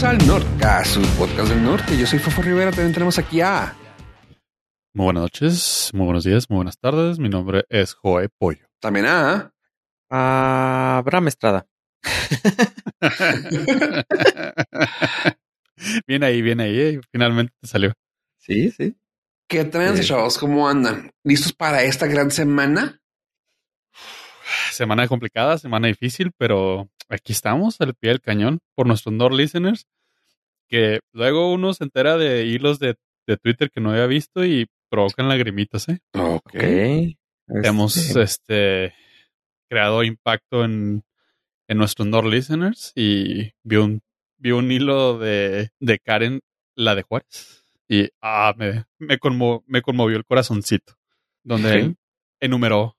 bienvenidos al Nordcast, su podcast del norte. Yo soy Fofo Rivera, también tenemos aquí a... Muy buenas noches, muy buenos días, muy buenas tardes. Mi nombre es Joe Pollo. También a... a Abraham Estrada. bien ahí, bien ahí. eh, Finalmente te salió. Sí, sí. ¿Qué traen, Sí. chavos? ¿Cómo andan? ¿Listos para esta gran semana? Semana complicada, semana difícil, pero aquí estamos al pie del cañón por nuestros Nord listeners. Que luego uno se entera de hilos de, de Twitter que no había visto y provocan lagrimitas, ¿eh? Ok. Ok. Hemos Este, este, creado impacto en, en nuestros Nord listeners y vi un, vi un hilo de, de Karen, la de Juárez, y ah, me, me, conmo- me conmovió el corazoncito, donde Ok. enumeró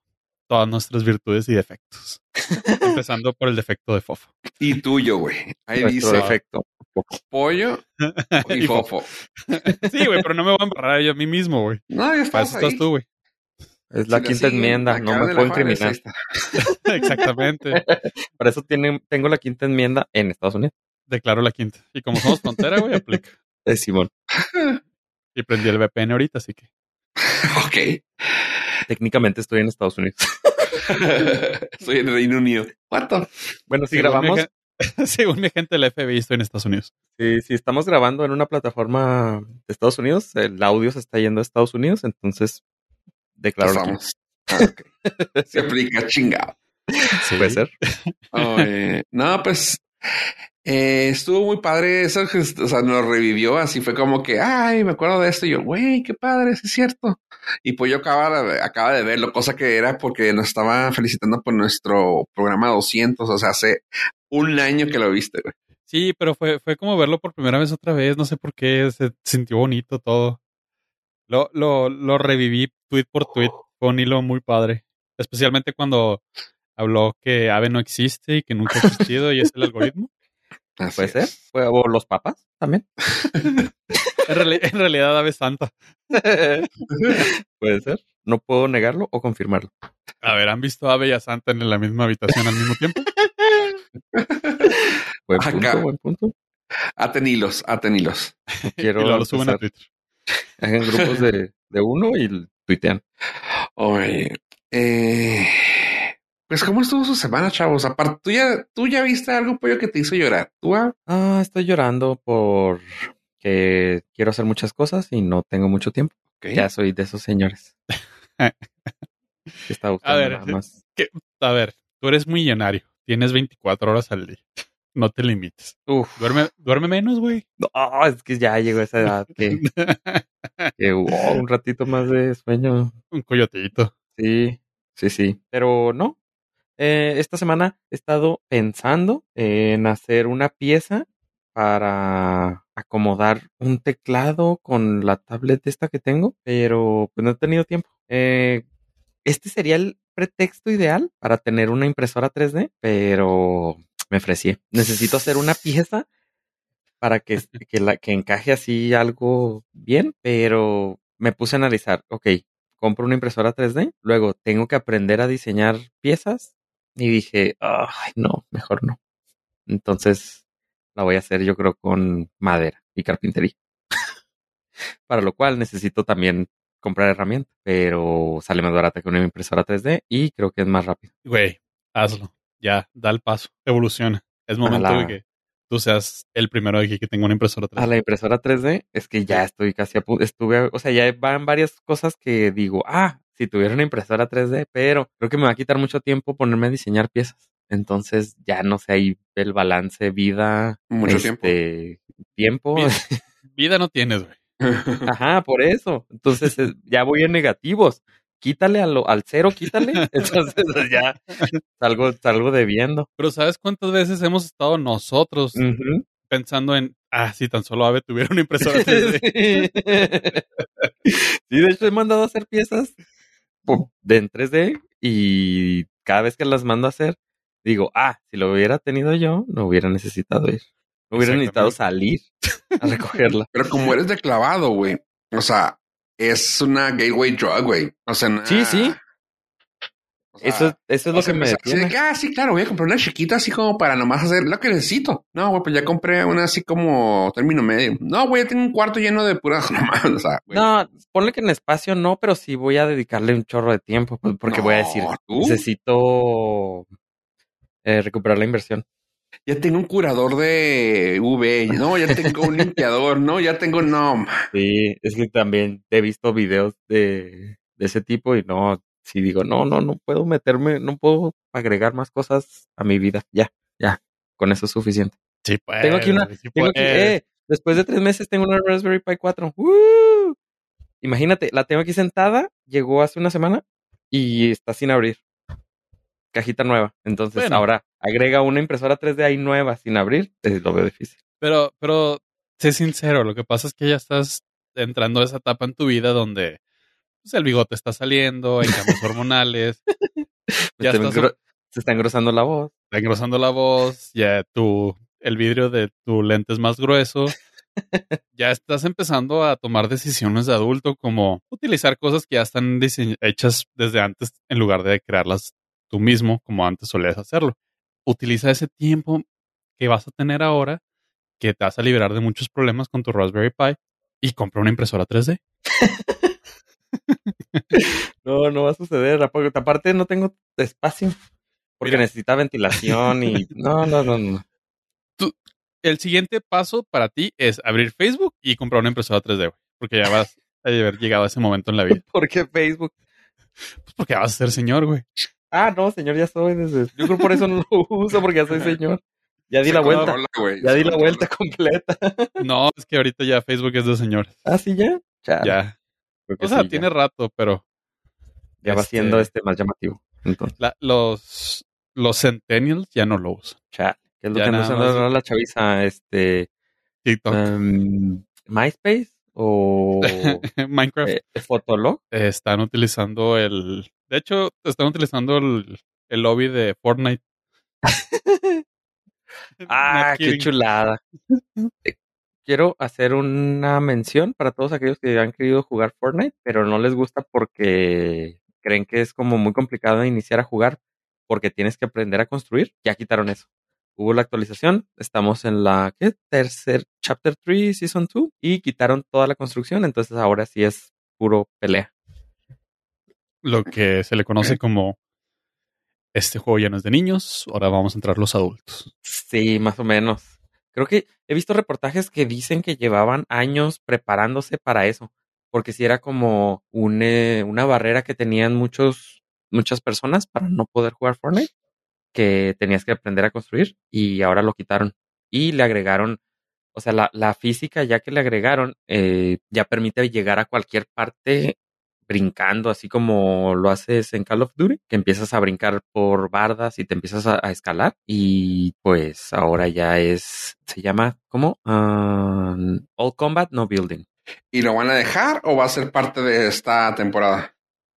todas nuestras virtudes y defectos, empezando por el defecto de Fofo. Y tuyo, güey. Ahí nuestro dice defecto. pollo y Y fofo. Sí, güey, pero no me voy a embarrar yo a mí mismo, güey. No, ya Para estás estás tú, güey. Es la Si quinta enmienda, no me puedo incriminar. Exactamente. Para eso tiene, tengo la quinta enmienda en Estados Unidos. Declaro la quinta. Y como somos frontera, güey, aplica. Es Simón. Y prendí el VPN ahorita, así que. ok. Técnicamente estoy en Estados Unidos. Estoy en Reino Unido. The- Bueno, si Según grabamos, Según mi gente del FBI, estoy en Estados Unidos. si, si estamos grabando en una plataforma de Estados Unidos, el audio se está yendo a Estados Unidos, entonces declaro. Ah. Se aplica chingado. Sí. Puede ser. No, pues eh, estuvo muy padre eso, o sea, nos revivió, así fue como que, ay, me acuerdo de esto, y yo, güey, qué padre, sí es cierto. Y pues yo acaba, de- acaba de verlo, cosa que era porque nos estaba felicitando por nuestro programa 200, o sea, hace un año que lo viste, güey. Sí, pero fue, fue como verlo por primera vez otra vez. No sé por qué. Se sintió bonito todo. Lo, lo, lo reviví tweet por tweet. Fue un hilo muy padre. Especialmente cuando habló que Ave no existe y que nunca ha existido y es el algoritmo. Así Puede ser. es. O los papas también. En, reali- en realidad, Ave santa. Puede ser. No puedo negarlo o confirmarlo. A ver, ¿han visto a Ave y a Santa en la misma habitación al mismo tiempo? Buen Acá. punto, buen punto. Aten hilos, aten hilos. No Y quiero luego lo suben a. Twitter. Hagan grupos de, de uno y tuitean. Oye, eh, pues, ¿cómo estuvo su semana, chavos? Aparte, tú ya, tú ya viste algo, pollo, que te hizo llorar. ¿Tú, ah? Ah, estoy llorando por que quiero hacer muchas cosas y no tengo mucho tiempo. Ok. Ya soy de esos señores. Está buscando ver, nada más. A ver, tú eres millonario. Tienes 24 horas al día. No te limites. Uf, Duerme, duerme menos, güey. no, es que ya llegó esa edad que, que un ratito más de sueño. Un coyotito. Sí, sí, sí. Pero no. Eh, esta semana he estado pensando en hacer una pieza para acomodar un teclado con la tablet esta que tengo, pero pues no he tenido tiempo. Eh, este sería el pretexto ideal para tener una impresora 3D, pero me ofrecí. Necesito hacer una pieza para que, que, la, que encaje así algo bien, pero me puse a analizar, ok, compro una impresora 3D, luego tengo que aprender a diseñar piezas y dije, ay, no, mejor no. Entonces la voy a hacer yo creo con madera y carpintería. Para lo cual necesito también comprar herramientas, pero sale más barata que una impresora 3D y creo que es más rápido. Güey, hazlo. Ya, da el paso. Evoluciona. Es momento la- de que tú seas el primero de aquí que tenga una impresora 3D. A la impresora 3D es que ya estoy casi a punto, estuve, o sea, ya van varias cosas que digo, ah, si tuviera una impresora 3D, pero creo que me va a quitar mucho tiempo ponerme a diseñar piezas. Entonces ya no sé ahí el balance vida, Mucho tiempo. este, tiempo. Vida. Vida no tienes, güey. Ajá, por eso. Entonces eh, ya voy en negativos. Quítale a lo- al cero, quítale. Entonces ya salgo, salgo debiendo. Pero ¿sabes cuántas veces hemos estado nosotros pensando en, ah, si tan solo Ave tuviera una impresora 3D? Sí. Sí, de hecho he mandado a hacer piezas en 3D y cada vez que las mando a hacer, digo, ah, si lo hubiera tenido yo, no hubiera necesitado ir. No hubiera necesitado salir a recogerla. Pero como eres de clavado, güey. O sea, es una gateway drug, güey. O sea, Sí, sí. Eso, eso es lo que me detiene. ah, sí, claro, voy a comprar una chiquita así como para nomás hacer lo que necesito. No, güey, pues ya compré una así como término medio. No, güey, ya tengo un cuarto lleno de puras nomás. O sea, no, ponle que en espacio no, pero sí voy a dedicarle un chorro de tiempo, pues, porque voy a decir, necesito eh, recuperar la inversión. Ya tengo un curador de V, no, ya tengo un limpiador, no, ya tengo, no. Sí, es que también he visto videos de, de ese tipo y no, si digo, no, no, no puedo meterme, no puedo agregar más cosas a mi vida. Ya, ya, con eso es suficiente. Sí, pues. Tengo aquí una, tengo aquí, eh, después de tres meses tengo una Raspberry Pi 4. Imagínate, la tengo aquí sentada, llegó hace una semana y está sin abrir. Cajita nueva. Entonces ahora agrega una impresora 3D ahí nueva sin abrir, lo veo difícil. Pero, pero, sé sincero, lo que pasa es que ya estás entrando a esa etapa en tu vida donde pues, el bigote está saliendo, hay cambios hormonales. ya se está engrosando la voz. Está engrosando la voz, ya tu, el vidrio de tu lente es más grueso. ya estás empezando a tomar decisiones de adulto como utilizar cosas que ya están hechas desde antes en lugar de crearlas tú mismo como antes solías hacerlo. Utiliza ese tiempo que vas a tener ahora, que te vas a liberar de muchos problemas con tu Raspberry Pi y compra una impresora 3D. no, no va a suceder. Aparte, no tengo espacio. Porque necesita ventilación y. No, no, no, no. el siguiente paso para ti es abrir Facebook y comprar una impresora 3D, Porque ya vas a haber llegado a ese momento en la vida. ¿Por qué Facebook? Pues porque vas a ser señor, güey. Ah, no, señor, ya soy. Desde... Yo creo por eso no lo uso, porque ya soy señor. Ya di la vuelta. ya di la vuelta completa. No, es que ahorita ya Facebook es de señores. ¿Ah, sí, ya? Ya o sea, tiene rato, pero. Ya va siendo este, este más llamativo. los, los Centennials ya no lo usan. Chat. ¿Qué es lo que no la chaviza? Este. TikTok. Um, ¿MySpace? ¿O. Minecraft? Eh, ¿Fotolog? están utilizando el. De hecho, están utilizando el, el lobby de Fortnite. ah, qué chulada. Quiero hacer una mención para todos aquellos que han querido jugar Fortnite, pero no les gusta porque creen que es como muy complicado iniciar a jugar porque tienes que aprender a construir. Ya quitaron eso. Hubo la actualización, estamos en la ¿qué? tercer chapter 3 season 2 y quitaron toda la construcción, entonces ahora sí es puro pelea. Lo que se le conoce como este juego ya no es de niños, ahora vamos a entrar los adultos. Sí, más o menos. Creo que he visto reportajes que dicen que llevaban años preparándose para eso, porque si era como una barrera que tenían muchos, muchas personas para no poder jugar Fortnite, que tenías que aprender a construir y ahora lo quitaron. Y le agregaron, o sea, la, la física ya que le agregaron eh, ya permite llegar a cualquier parte brincando, así como lo haces en Call of Duty, que empiezas a brincar por bardas y te empiezas a, escalar. Y pues ahora ya es, se llama, ¿cómo? Um, All Combat No Building. ¿Y lo van a dejar o va a ser parte de esta temporada?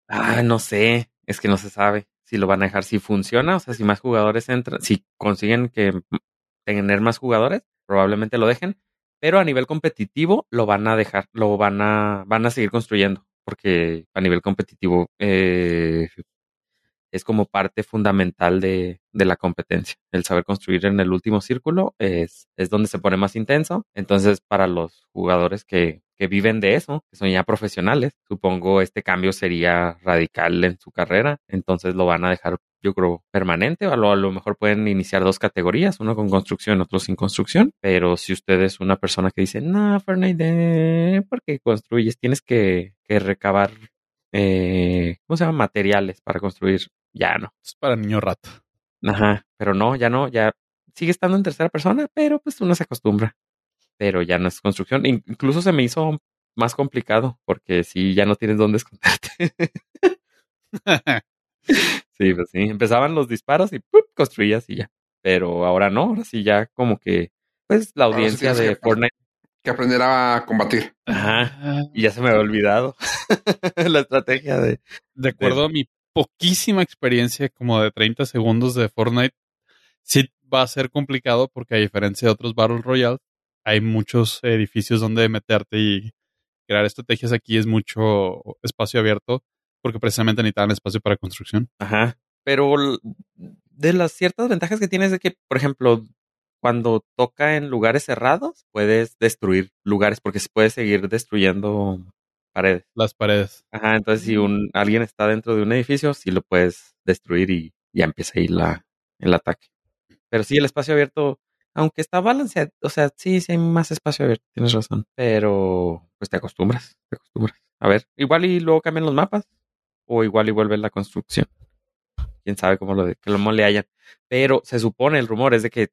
Ah, no sé, es que no se sabe si lo van a dejar, si funciona, o sea, si más jugadores entran, si consiguen que tener más jugadores, probablemente lo dejen, pero a nivel competitivo lo van a dejar, lo van a, van a seguir construyendo porque a nivel competitivo eh, es como parte fundamental de, de, la competencia. El saber construir en el último círculo es, es donde se pone más intenso. Entonces, para los jugadores que, que viven de eso, que son ya profesionales, supongo este cambio sería radical en su carrera. Entonces lo van a dejar yo creo, permanente. A lo, a lo mejor pueden iniciar dos categorías, uno con construcción, otro sin construcción. Pero si usted es una persona que dice, no, Fortnite, ¿por qué construyes? Tienes que, que recabar, eh, ¿cómo se llama? Materiales para construir. Ya no. Es para niño rato. Ajá, pero no, ya no, ya sigue estando en tercera persona, pero pues uno se acostumbra. Pero ya no es construcción. Incluso se me hizo más complicado porque si ya no tienes dónde esconderte. Sí, pues sí. Empezaban los disparos y construías y ya. Pero ahora no, ahora sí ya como que, pues la audiencia de Fortnite. Que aprender a combatir. Ajá. Y ya se me había olvidado la estrategia de. De acuerdo a mi poquísima experiencia, como de 30 segundos de Fortnite, sí va a ser complicado porque a diferencia de otros Battle Royale, hay muchos edificios donde meterte y crear estrategias aquí es mucho espacio abierto porque precisamente necesitaban espacio para construcción. Ajá. pero de las ciertas ventajas que tiene es de que, por ejemplo, cuando toca en lugares cerrados, puedes destruir lugares porque se puede seguir destruyendo paredes. Las paredes. Ajá, entonces si un, alguien está dentro de un edificio, sí lo puedes destruir y ya empieza ahí la, el ataque. Pero sí, el espacio abierto, aunque está balanceado, o sea, sí, sí hay más espacio abierto, tienes razón. Pero pues te acostumbras, te acostumbras. A ver, igual y luego cambian los mapas, o igual y vuelve la construcción. Quién sabe cómo lo de, que lo le hayan. Pero se supone, el rumor es de que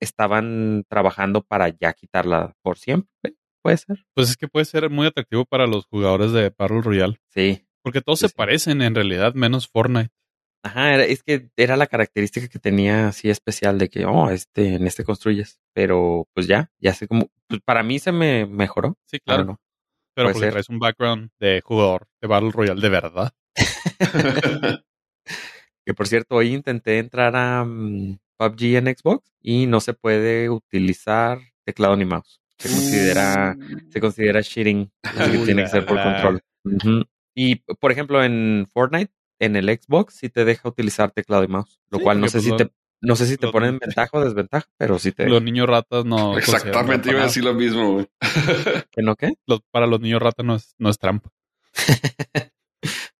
estaban trabajando para ya quitarla por siempre. Puede ser. Pues es que puede ser muy atractivo para los jugadores de Battle Royale. Sí. Porque todos Sí, se sí. parecen en realidad, menos Fortnite. Ajá, era- es que era la característica que tenía así especial de que, oh, este, en este construyes. Pero pues ya, ya sé cómo. Pues para mí se me mejoró. Sí, Claro, claro. no. Pero porque ser. traes un background de jugador de Battle Royale de verdad. Que por cierto, hoy intenté entrar a mm, PUBG en Xbox y no se puede utilizar teclado ni mouse. Se considera, se considera cheating. así que tiene que ser por control. Y por ejemplo, en Fortnite, en el Xbox, sí te deja utilizar teclado y mouse. Lo Sí, cual no sé pues, si lo- te, no sé si te lo- pone en ventaja o desventaja, pero sí te Los niños ratas no. Exactamente, iba a decir lo mismo, güey. ¿Que no qué? Los- para los niños ratas no es, no es trampa.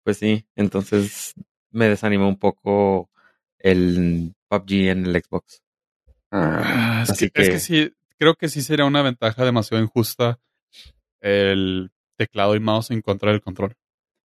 Pues sí, entonces me desanimó un poco el PUBG en el Xbox. Ah, es, así que, es que- que sí, creo que sí sería una ventaja demasiado injusta el teclado y mouse en contra del control.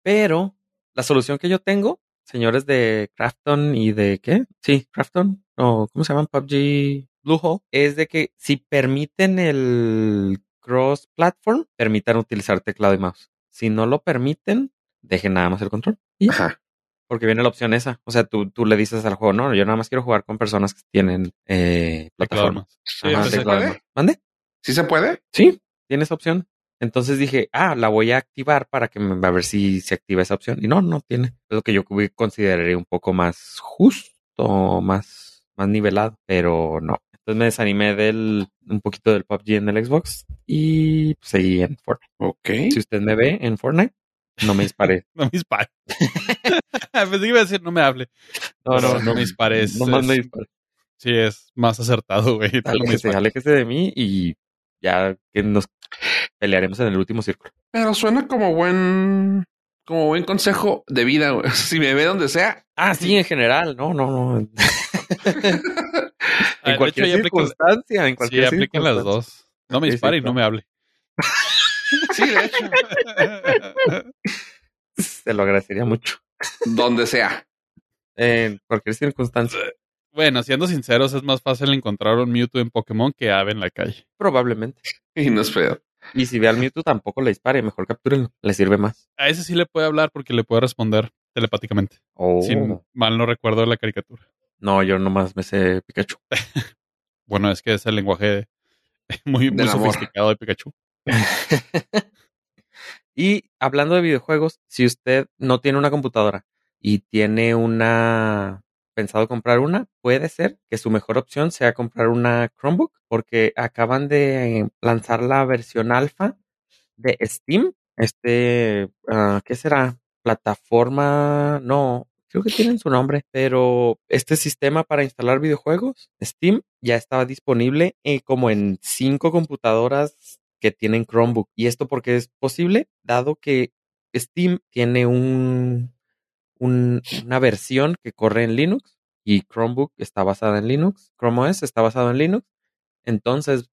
Pero la solución que yo tengo, señores de Crafton y de ¿qué? Sí, Crafton o ¿cómo se llaman? PUBG Bluehole, es de que si permiten el cross platform, permitan utilizar teclado y mouse. Si no lo permiten, dejen nada más el control. Y ya. Ajá. Porque viene la opción esa. O sea, tú, tú le dices al juego, no, yo nada más quiero jugar con personas que tienen eh, Teclado y plataforma. mouse. Sí, Ajá, ¿se puede? ¿Mande? ¿Sí se puede? Sí, tiene esa opción. Entonces dije, ah, la voy a activar para que me, a ver si se activa esa opción. Y no, no tiene. Es lo que yo consideraría un poco más justo, más, más nivelado, pero no. Entonces me desanimé del, un poquito del PUBG en el Xbox y pues, seguí en Fortnite. Ok. Si usted me ve en Fortnite, no me dispare. No me dispare. Pensé que iba a decir no me hable. No, no, no me dispares. No más me dispare. Sí, es más acertado, güey. No Aléjese, dispares. aléjese de mí y ya que nos pelearemos en el último círculo. Pero suena como buen, como buen consejo de vida, güey. Si me ve donde sea. Ah, sí, en general. No, no, no. en Ah, cualquier hecho, ya aplican- circunstancia, en Sí, cualquier aplican las dos. No me Sí, sí, dispare y no me hable. Sí, de hecho. Se lo agradecería mucho. donde sea. En cualquier circunstancia. bueno, siendo sinceros, es más fácil encontrar un Mewtwo en Pokémon que Ave en la calle. Probablemente. Y no es feo. Y si ve al Mewtwo, tampoco le dispare. Mejor captúrenlo. Le sirve más. A ese sí le puede hablar porque le puede responder telepáticamente. Oh. Si mal no recuerdo la caricatura. No, yo nomás me sé Pikachu. Bueno, es que es el lenguaje muy, muy sofisticado de Pikachu. y hablando de videojuegos, si usted no tiene una computadora y tiene una pensado comprar una, puede ser que su mejor opción sea comprar una Chromebook porque acaban de lanzar la versión alfa de Steam. Este, ah, ¿qué será? Plataforma, no, creo que tienen su nombre, pero este sistema para instalar videojuegos, Steam, ya estaba disponible eh, como en cinco computadoras que tienen Chromebook. ¿Y esto porque es posible? Dado que Steam tiene un, un- una versión que corre en Linux y Chromebook está basada en Linux, Chrome OS está basado en Linux. Entonces,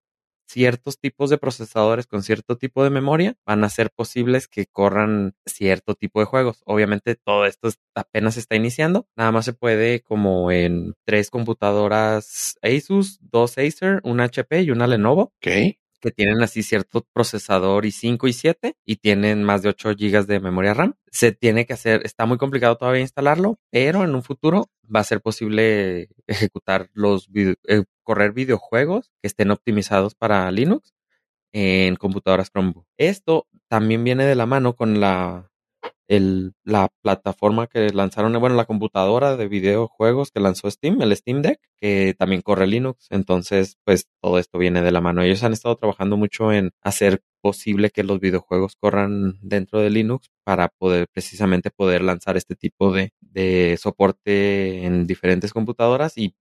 ciertos tipos de procesadores con cierto tipo de memoria van a ser posibles que corran cierto tipo de juegos. Obviamente todo esto es- apenas está iniciando. Nada más se puede como en tres computadoras Asus, dos Acer, una HP y una Lenovo Ok. Que tienen así cierto procesador i5 y 7 y tienen más de 8 GB de memoria RAM. Se tiene que hacer, está muy complicado todavía instalarlo, pero en un futuro va a ser posible ejecutar los video- eh, correr videojuegos que estén optimizados para Linux en computadoras Chromebook. Esto también viene de la mano con la el, la plataforma que lanzaron, bueno, la computadora de videojuegos que lanzó Steam, el Steam Deck, que también corre Linux. Entonces, pues todo esto viene de la mano. Ellos han estado trabajando mucho en hacer posible que los videojuegos corran dentro de Linux para poder precisamente poder lanzar este tipo de, de soporte en diferentes computadoras y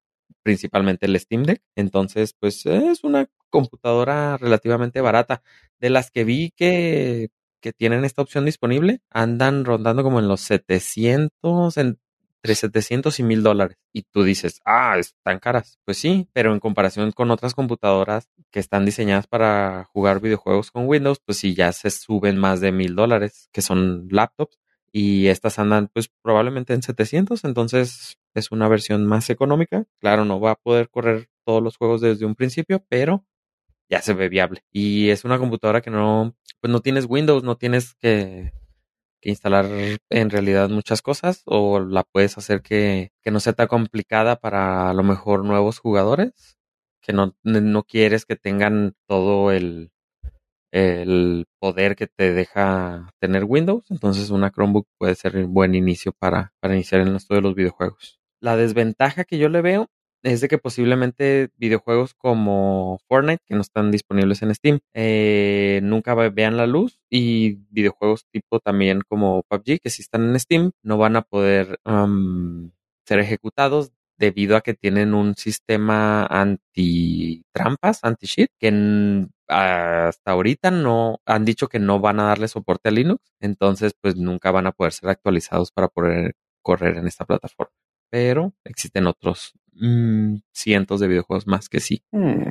principalmente el Steam Deck. Entonces, pues es una computadora relativamente barata. De las que vi que que tienen esta opción disponible andan rondando como en los 700, entre 700 y 1000 dólares. Y tú dices, ah, están caras. Pues sí, pero en comparación con otras computadoras que están diseñadas para jugar videojuegos con Windows, pues sí, ya se suben más de 1000 dólares, que son laptops. Y estas andan pues probablemente en 700, entonces es una versión más económica. Claro, no va a poder correr todos los juegos desde un principio, pero ya se ve viable. Y es una computadora que no, pues no tienes Windows, no tienes que, instalar en realidad muchas cosas o la puedes hacer que, que, no sea tan complicada para a lo mejor nuevos jugadores, que no, no quieres que tengan todo el, el poder que te deja tener Windows. Entonces una Chromebook puede ser un buen inicio para, para iniciar en esto de los videojuegos. La desventaja que yo le veo es de que posiblemente videojuegos como Fortnite, que no están disponibles en Steam, eh, nunca vean la luz y videojuegos tipo también como PUBG, que sí están en Steam, no van a poder ser ejecutados debido a que tienen un sistema anti-trampas, anti-cheat, que hasta ahorita no han dicho que no van a darle soporte a Linux, entonces pues nunca van a poder ser actualizados para poder correr en esta plataforma. Pero existen otros Mm, cientos de videojuegos más que sí. Mm.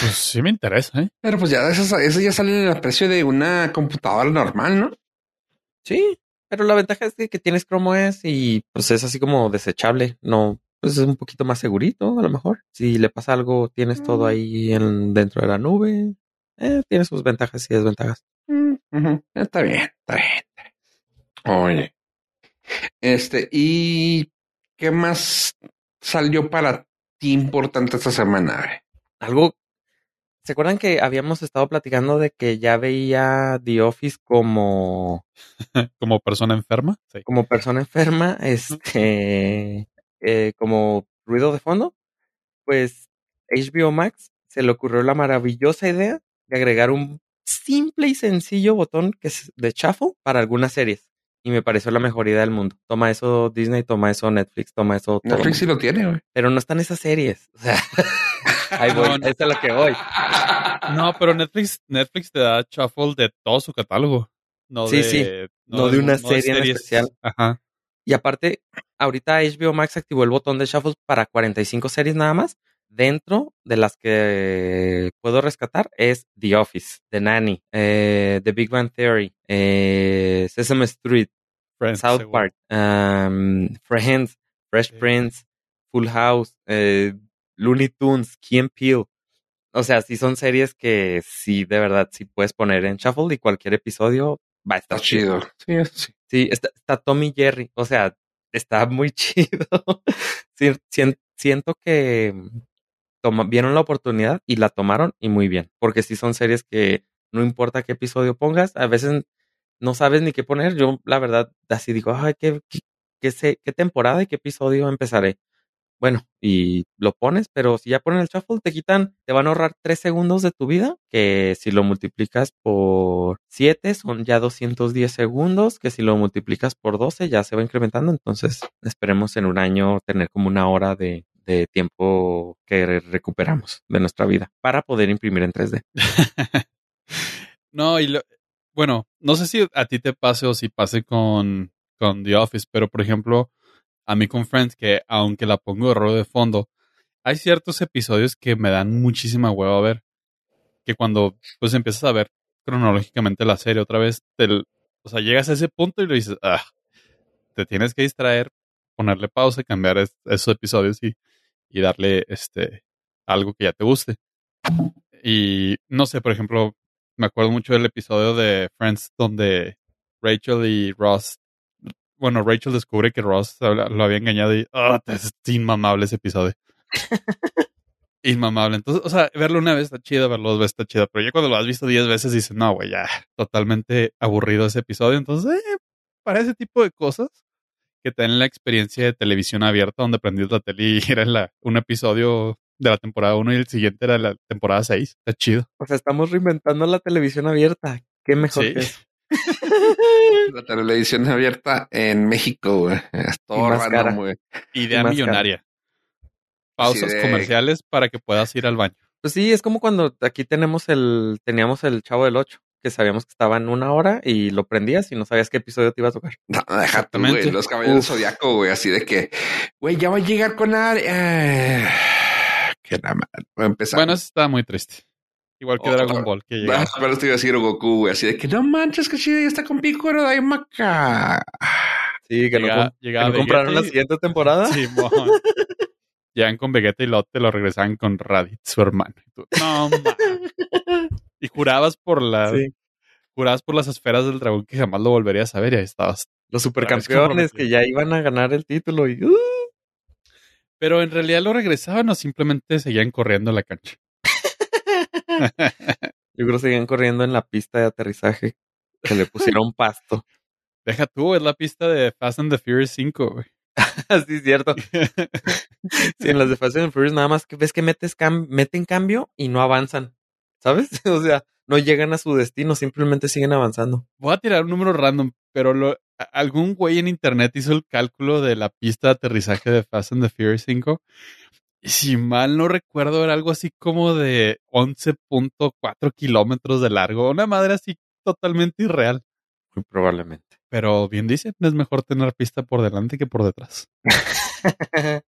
Pues sí me interesa, ¿eh? Pero pues ya eso, eso ya sale el precio de una computadora normal, ¿no? Sí, pero la ventaja es que, tienes Chrome OS y pues es así como desechable, no, pues es un poquito más segurito a lo mejor. Si le pasa algo, tienes todo mm. ahí en, dentro de la nube. Eh, tiene sus ventajas y desventajas. Está bien, está bien. Oye. Este, ¿y qué más salió para ti importante esta semana? Algo. ¿Se acuerdan que habíamos estado platicando de que ya veía The Office como. como persona enferma? Sí. Como persona enferma, este. Eh, como ruido de fondo. Pues HBO Max se le ocurrió la maravillosa idea de agregar un simple y sencillo botón que es de chafo para algunas series y me pareció la mejor idea del mundo. Toma eso Disney, toma eso Netflix, toma eso todo. Netflix sí lo tiene, güey. Pero no están esas series. O sea, ahí voy, no, es lo que voy. No, pero Netflix, Netflix te da shuffle de todo su catálogo. No sí, de, sí. No, de, una serie en especial. Ajá. Y aparte, ahorita HBO Max activó el botón de shuffle para 45 series nada más. Dentro de las que puedo rescatar es The Office, The Nanny, eh, The Big Bang Theory, eh, Sesame Street, South Park, um, Friends, Fresh Prince, Full House, eh, Looney Tunes, Key Peele. O sea, sí son series que sí, de verdad, sí puedes poner en shuffle y cualquier episodio va a estar chido. Sí, sí. Sí, está, está Tommy Jerry. O sea, está muy chido. siento que vieron la oportunidad y la tomaron y muy bien, porque si son series que no importa qué episodio pongas, a veces no sabes ni qué poner. Yo, la verdad, así digo, ay, ¿qué, qué, sé, qué temporada y qué episodio empezaré? Bueno, y lo pones, pero si ya ponen el shuffle, te quitan, te van a ahorrar tres segundos de tu vida, que si lo multiplicas por 7 son ya 210 segundos, que si lo multiplicas por 12 ya se va incrementando, entonces esperemos en un año tener como una hora de, de tiempo que recuperamos de nuestra vida para poder imprimir en 3D. no, y bueno, no sé si a ti te pase o si pase con, con The Office, pero por ejemplo, a mí con Friends, que aunque la pongo de rollo de fondo, hay ciertos episodios que me dan muchísima hueva a ver. Que cuando pues empiezas a ver cronológicamente la serie otra vez, te, o sea, llegas a ese punto y le dices, ah, te tienes que distraer, ponerle pausa cambiar esos episodios y y darle este algo que ya te guste. Y no sé, por ejemplo, me acuerdo mucho del episodio de Friends donde Rachel y Ross, bueno, Rachel descubre que Ross lo había engañado y oh, es inmamable ese episodio. inmamable. Entonces, o sea, verlo una vez está chido, verlo dos veces está chido, pero ya cuando lo has visto diez veces dices, no, güey, ya, totalmente aburrido ese episodio. Entonces, eh, para ese tipo de cosas, que tienen la experiencia de televisión abierta donde prendías la tele y era la, un episodio de la temporada 1 y el siguiente era la temporada 6. Está chido. O sea, estamos reinventando la televisión abierta. Qué mejor Sí. que eso. La televisión abierta en México, güey. Es todo random, güey. Idea millonaria. Pausas Sí, de- comerciales para que puedas ir al baño. Pues sí, es como cuando aquí tenemos el, teníamos el Chavo del 8, que sabíamos que estaba en una hora y lo prendías y no sabías qué episodio te iba a tocar. No, Exactamente. güey. Los caballeros del zodiaco, güey. Así de que, güey, ya va a llegar con Ari. Eh, que nada más. Va a empezar. Bueno, eso está muy triste. Igual que Oh, Dragon Ball, que llegaba. Ah, pero esto iba a decir Goku, güey. Así de que no manches, que chido, ya está con Piccolo Daimaka. Sí, que no, Llegaba- com- que no compraron la siguiente temporada. Simón. Llegan con Vegeta y luego te lo regresaban con Raditz, su hermano. Y tú, no, ma. Y jurabas por la, Sí. jurabas por las esferas del dragón que jamás lo volverías a ver y ahí estabas. Los supercampeones que ya iban a ganar el título y uh, Pero en realidad lo regresaban o simplemente seguían corriendo en la cancha. yo creo que seguían corriendo en la pista de aterrizaje que le pusieron pasto. Deja tú, es la pista de Fast and the Furious 5, güey. Así es cierto. Sí, en las de Fast and Furious nada más que ves que metes cam- meten cambio y no avanzan. ¿Sabes? O sea, no llegan a su destino, simplemente siguen avanzando. Voy a tirar un número random, pero lo- algún güey en internet hizo el cálculo de la pista de aterrizaje de Fast and the Furious 5. Y si mal no recuerdo, era algo así como de 11.4 kilómetros de largo. Una madre así totalmente irreal. Muy probablemente. Pero bien dicen, es mejor tener pista por delante que por detrás.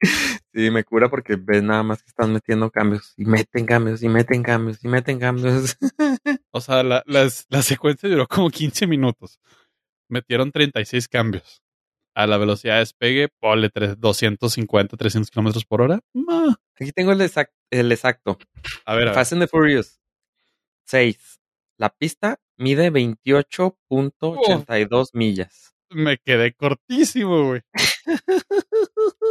Sí, me cura porque ves nada más que están metiendo cambios y meten cambios y meten cambios y meten cambios. O sea, la, las- la secuencia duró como 15 minutos. Metieron 36 cambios. A la velocidad de despegue, ponle tres- 250, 300 kilómetros por hora. Ma. Aquí tengo el, exact- el exacto. A ver, a ver. Fast and the Furious 6. La pista mide 28.82 millas. Me quedé cortísimo, güey.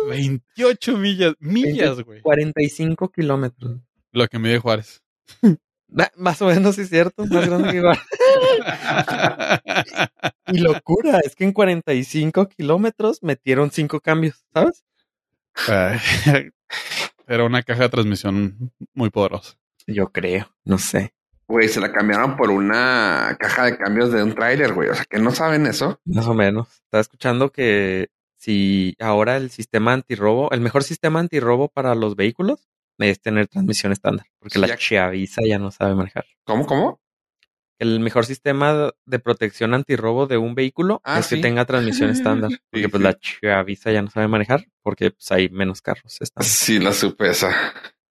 28 millas. Millas, güey. 45 kilómetros. Lo que mide Juárez. Ah, Más o menos sí es cierto, más grande que igual. Y locura, es que en 45 kilómetros metieron 5 cambios, ¿sabes? Era una caja de transmisión muy poderosa. Yo creo, no sé. Güey, se la cambiaron por una caja de cambios de un tráiler, güey. O sea, que no saben eso. Más o menos. Estaba escuchando que si ahora el sistema antirrobo, el mejor sistema antirrobo para los vehículos es tener transmisión estándar, porque Sí, la ya- chaviza ya no sabe manejar. ¿Cómo, cómo? El mejor sistema de protección antirrobo de un vehículo Ah, es que tenga transmisión estándar, porque Sí, pues sí. la chaviza ya no sabe manejar, porque pues hay menos carros estándar. Sí, la supe esa.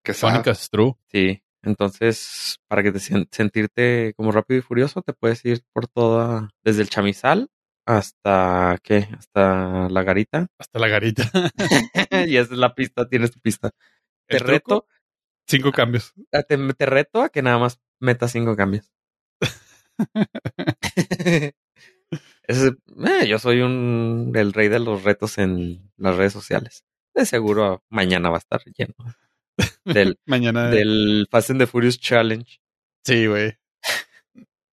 Que Sónica es true. Sí, entonces para que te sentirte como rápido y furioso te puedes ir por toda, desde el chamizal hasta qué, hasta la garita Hasta la garita. y esa es la pista, tienes tu pista. Te truco, reto, Cinco cambios. a- te, te reto a que nada más metas cinco cambios. Ese- eh, yo soy un el rey de los retos en las redes sociales. De seguro mañana va a estar lleno del, Mañana. del Fast and the Furious Challenge. Sí, güey.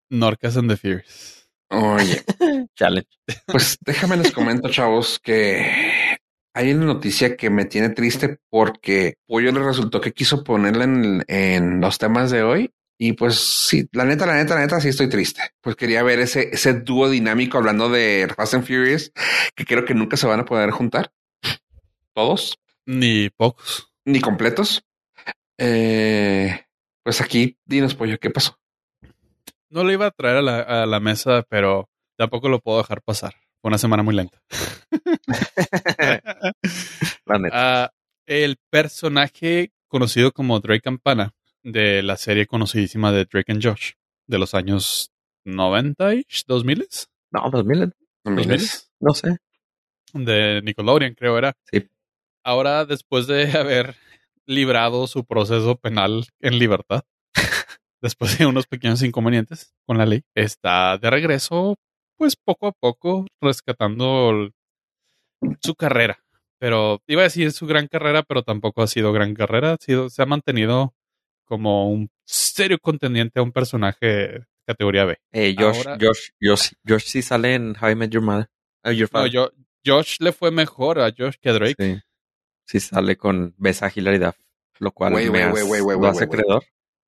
Norcas and the Fears. Oye, Challenge. pues déjame les comento, chavos, que hay una noticia que me tiene triste porque Pollo le resultó que quiso ponerla en, en los temas de hoy. Y pues sí, la neta, la neta, la neta, sí estoy triste. Pues quería ver ese, ese dúo dinámico hablando de Fast and Furious, que creo que nunca se van a poder juntar. Todos, Ni pocos. ni completos. Eh, pues aquí, dinos, Pollo, ¿qué pasó? No lo iba a traer a la, a la mesa, pero tampoco lo puedo dejar pasar. Fue una semana muy lenta. Ah, el personaje conocido como Drake Campana de la serie conocidísima de Drake and Josh de los años 90 2000 No, 2000. ¿No ¿Dos mires? No sé. de Nickelodeon, creo era. Sí. Ahora, después de haber librado su proceso penal en libertad, después de unos pequeños inconvenientes con la ley, está de regreso, pues poco a poco, rescatando el- su carrera. Pero iba a decir su gran carrera, pero tampoco ha sido gran carrera. Ha sido, se ha mantenido como un serio contendiente a un personaje categoría B. Eh, Josh, Ahora- Josh, Josh, Josh sí sale en How I Met Your Mother. Your No, Father. yo, Josh le fue mejor a Josh que a Drake. Sí. Sí sale con Besa Hilary Duff, lo cual Güey, me güey, lo hace creedor.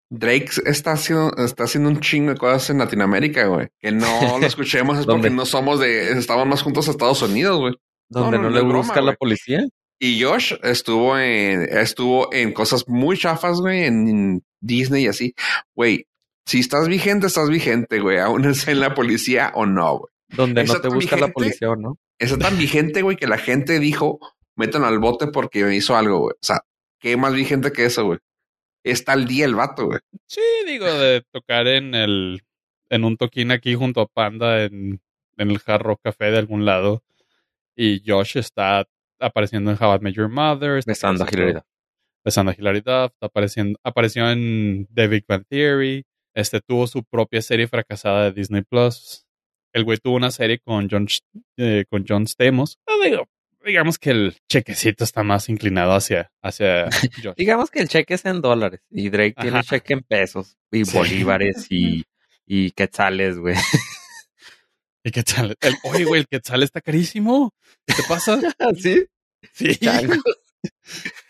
Drake está haciendo, está haciendo un chingo de cosas en Latinoamérica, güey. Que no lo escuchemos es porque no somos de, estamos más juntos a Estados Unidos, güey. Donde no, no, no le broma, busca la policía. Y Josh estuvo en, estuvo en cosas muy chafas, güey, en Disney y así. Güey, si estás vigente, estás vigente, güey. Aún es en la policía o no, güey. Donde no te busca la policía o no. Está tan vigente, güey, que la gente dijo, metan al bote porque me hizo algo, güey. O sea, ¿qué más vigente que eso, güey? Está al día el vato, güey. Sí, digo, de tocar en el en un toquín aquí junto a Panda en, en el Hard Rock Café de algún lado. Y Josh está apareciendo en How I Met Your Mother. está Besando a apareciendo- Hilary Duff. besando a Hilary Duff, está apareciendo, apareció en The Big Bang Theory, este tuvo su propia serie fracasada de Disney Plus. El güey tuvo una serie con John, eh, con John Stamos. No digo, digamos que el chequecito está más inclinado hacia, hacia. Digamos que el cheque es en dólares y Drake tiene Ajá. cheque en pesos y Sí. bolívares y, y quetzales, güey. ¿Y qué tal? El, oye, güey, el quetzal está carísimo. ¿Qué te pasa? ¿Sí? Sí.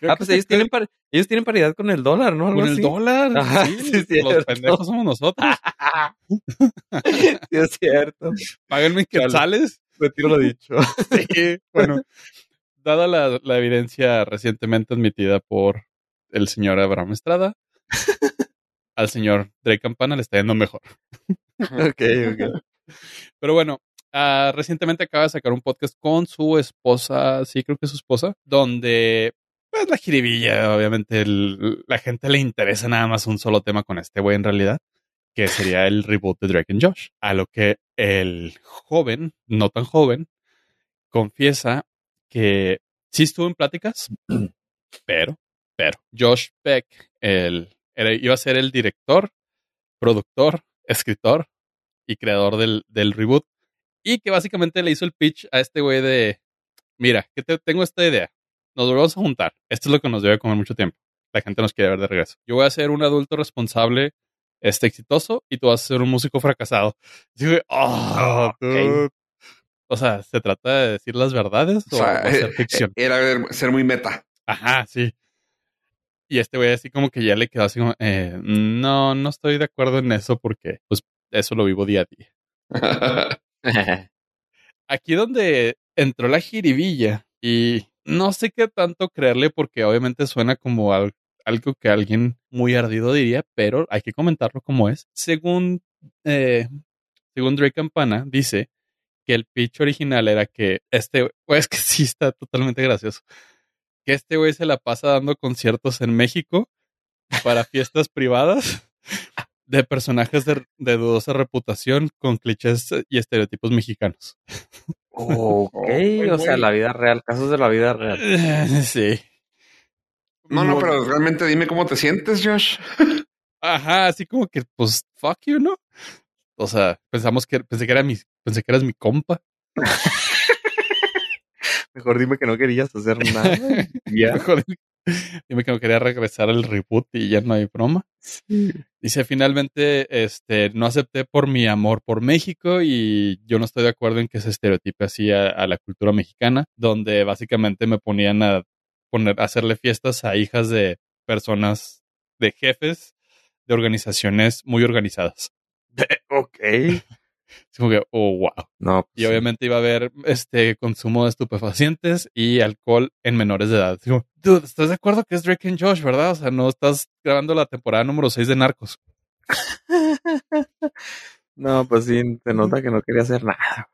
Ah, pues ellos tienen, par- ellos tienen paridad con el dólar, ¿no? Algo con el así. dólar. Ajá, sí, sí, los pendejos somos nosotros. sí, es cierto. Páganme quetzales. Retiro lo dicho. Sí, bueno, dada la, la evidencia recientemente admitida por el señor Abraham Estrada, al señor Drake Campana le está yendo mejor. ok, ok. Pero bueno, ah, recientemente acaba de sacar un podcast con su esposa, sí, creo que es su esposa, donde, pues la jiribilla, obviamente, el- la gente le interesa nada más un solo tema con este güey en realidad, que sería el reboot de Drake and Josh. A lo que el joven, no tan joven, confiesa que sí estuvo en pláticas, pero, pero, Josh Beck, el, iba a ser el director, productor, escritor y creador del, del reboot. Y que básicamente le hizo el pitch a este güey de, mira, que te, tengo esta idea. Nos volvemos a juntar. Esto es lo que nos debe comer mucho tiempo. La gente nos quiere ver de regreso. Yo voy a ser un adulto responsable, este exitoso, y tú vas a ser un músico fracasado. Oh, dude. O sea, ¿se trata de decir las verdades o, O sea, a ser eh, ficción? era ser muy meta. Ajá, sí. Y este güey así como que ya le quedó así como, eh, no, no estoy de acuerdo en eso porque pues eso lo vivo día a día. Aquí donde entró la jiribilla y no sé qué tanto creerle porque obviamente suena como al- algo que alguien muy ardido diría, pero hay que comentarlo como es. Según, eh, según Drake Campana, dice que el pitch original era que este, pues es que sí está totalmente gracioso, que este güey se la pasa dando conciertos en México para fiestas privadas de personajes de, de dudosa reputación con clichés y estereotipos mexicanos. ok, o sea, la vida real, casos de la vida real. Sí. No, no, pero realmente dime cómo te sientes, Josh. Ajá, así como que, pues, fuck you, ¿no? O sea, pensamos que, pensé que era mi, pensé que eras mi compa. Mejor dime que no querías hacer nada. ya. Mejor dime que no quería regresar al reboot y ya no hay broma. Dice, finalmente, este, no acepté por mi amor por México y yo no estoy de acuerdo en que se estereotipe así a, a la cultura mexicana, donde básicamente me ponían a poner, hacerle fiestas a hijas de personas, de jefes de organizaciones muy organizadas. ok. Es como que, oh, wow. No, pues, Y obviamente iba a haber este consumo de estupefacientes y alcohol en menores de edad. Digo, dude, ¿estás de acuerdo que es Drake and Josh, verdad? O sea, no estás grabando la temporada número 6 de Narcos. no, pues sí, se nota que no quería hacer nada.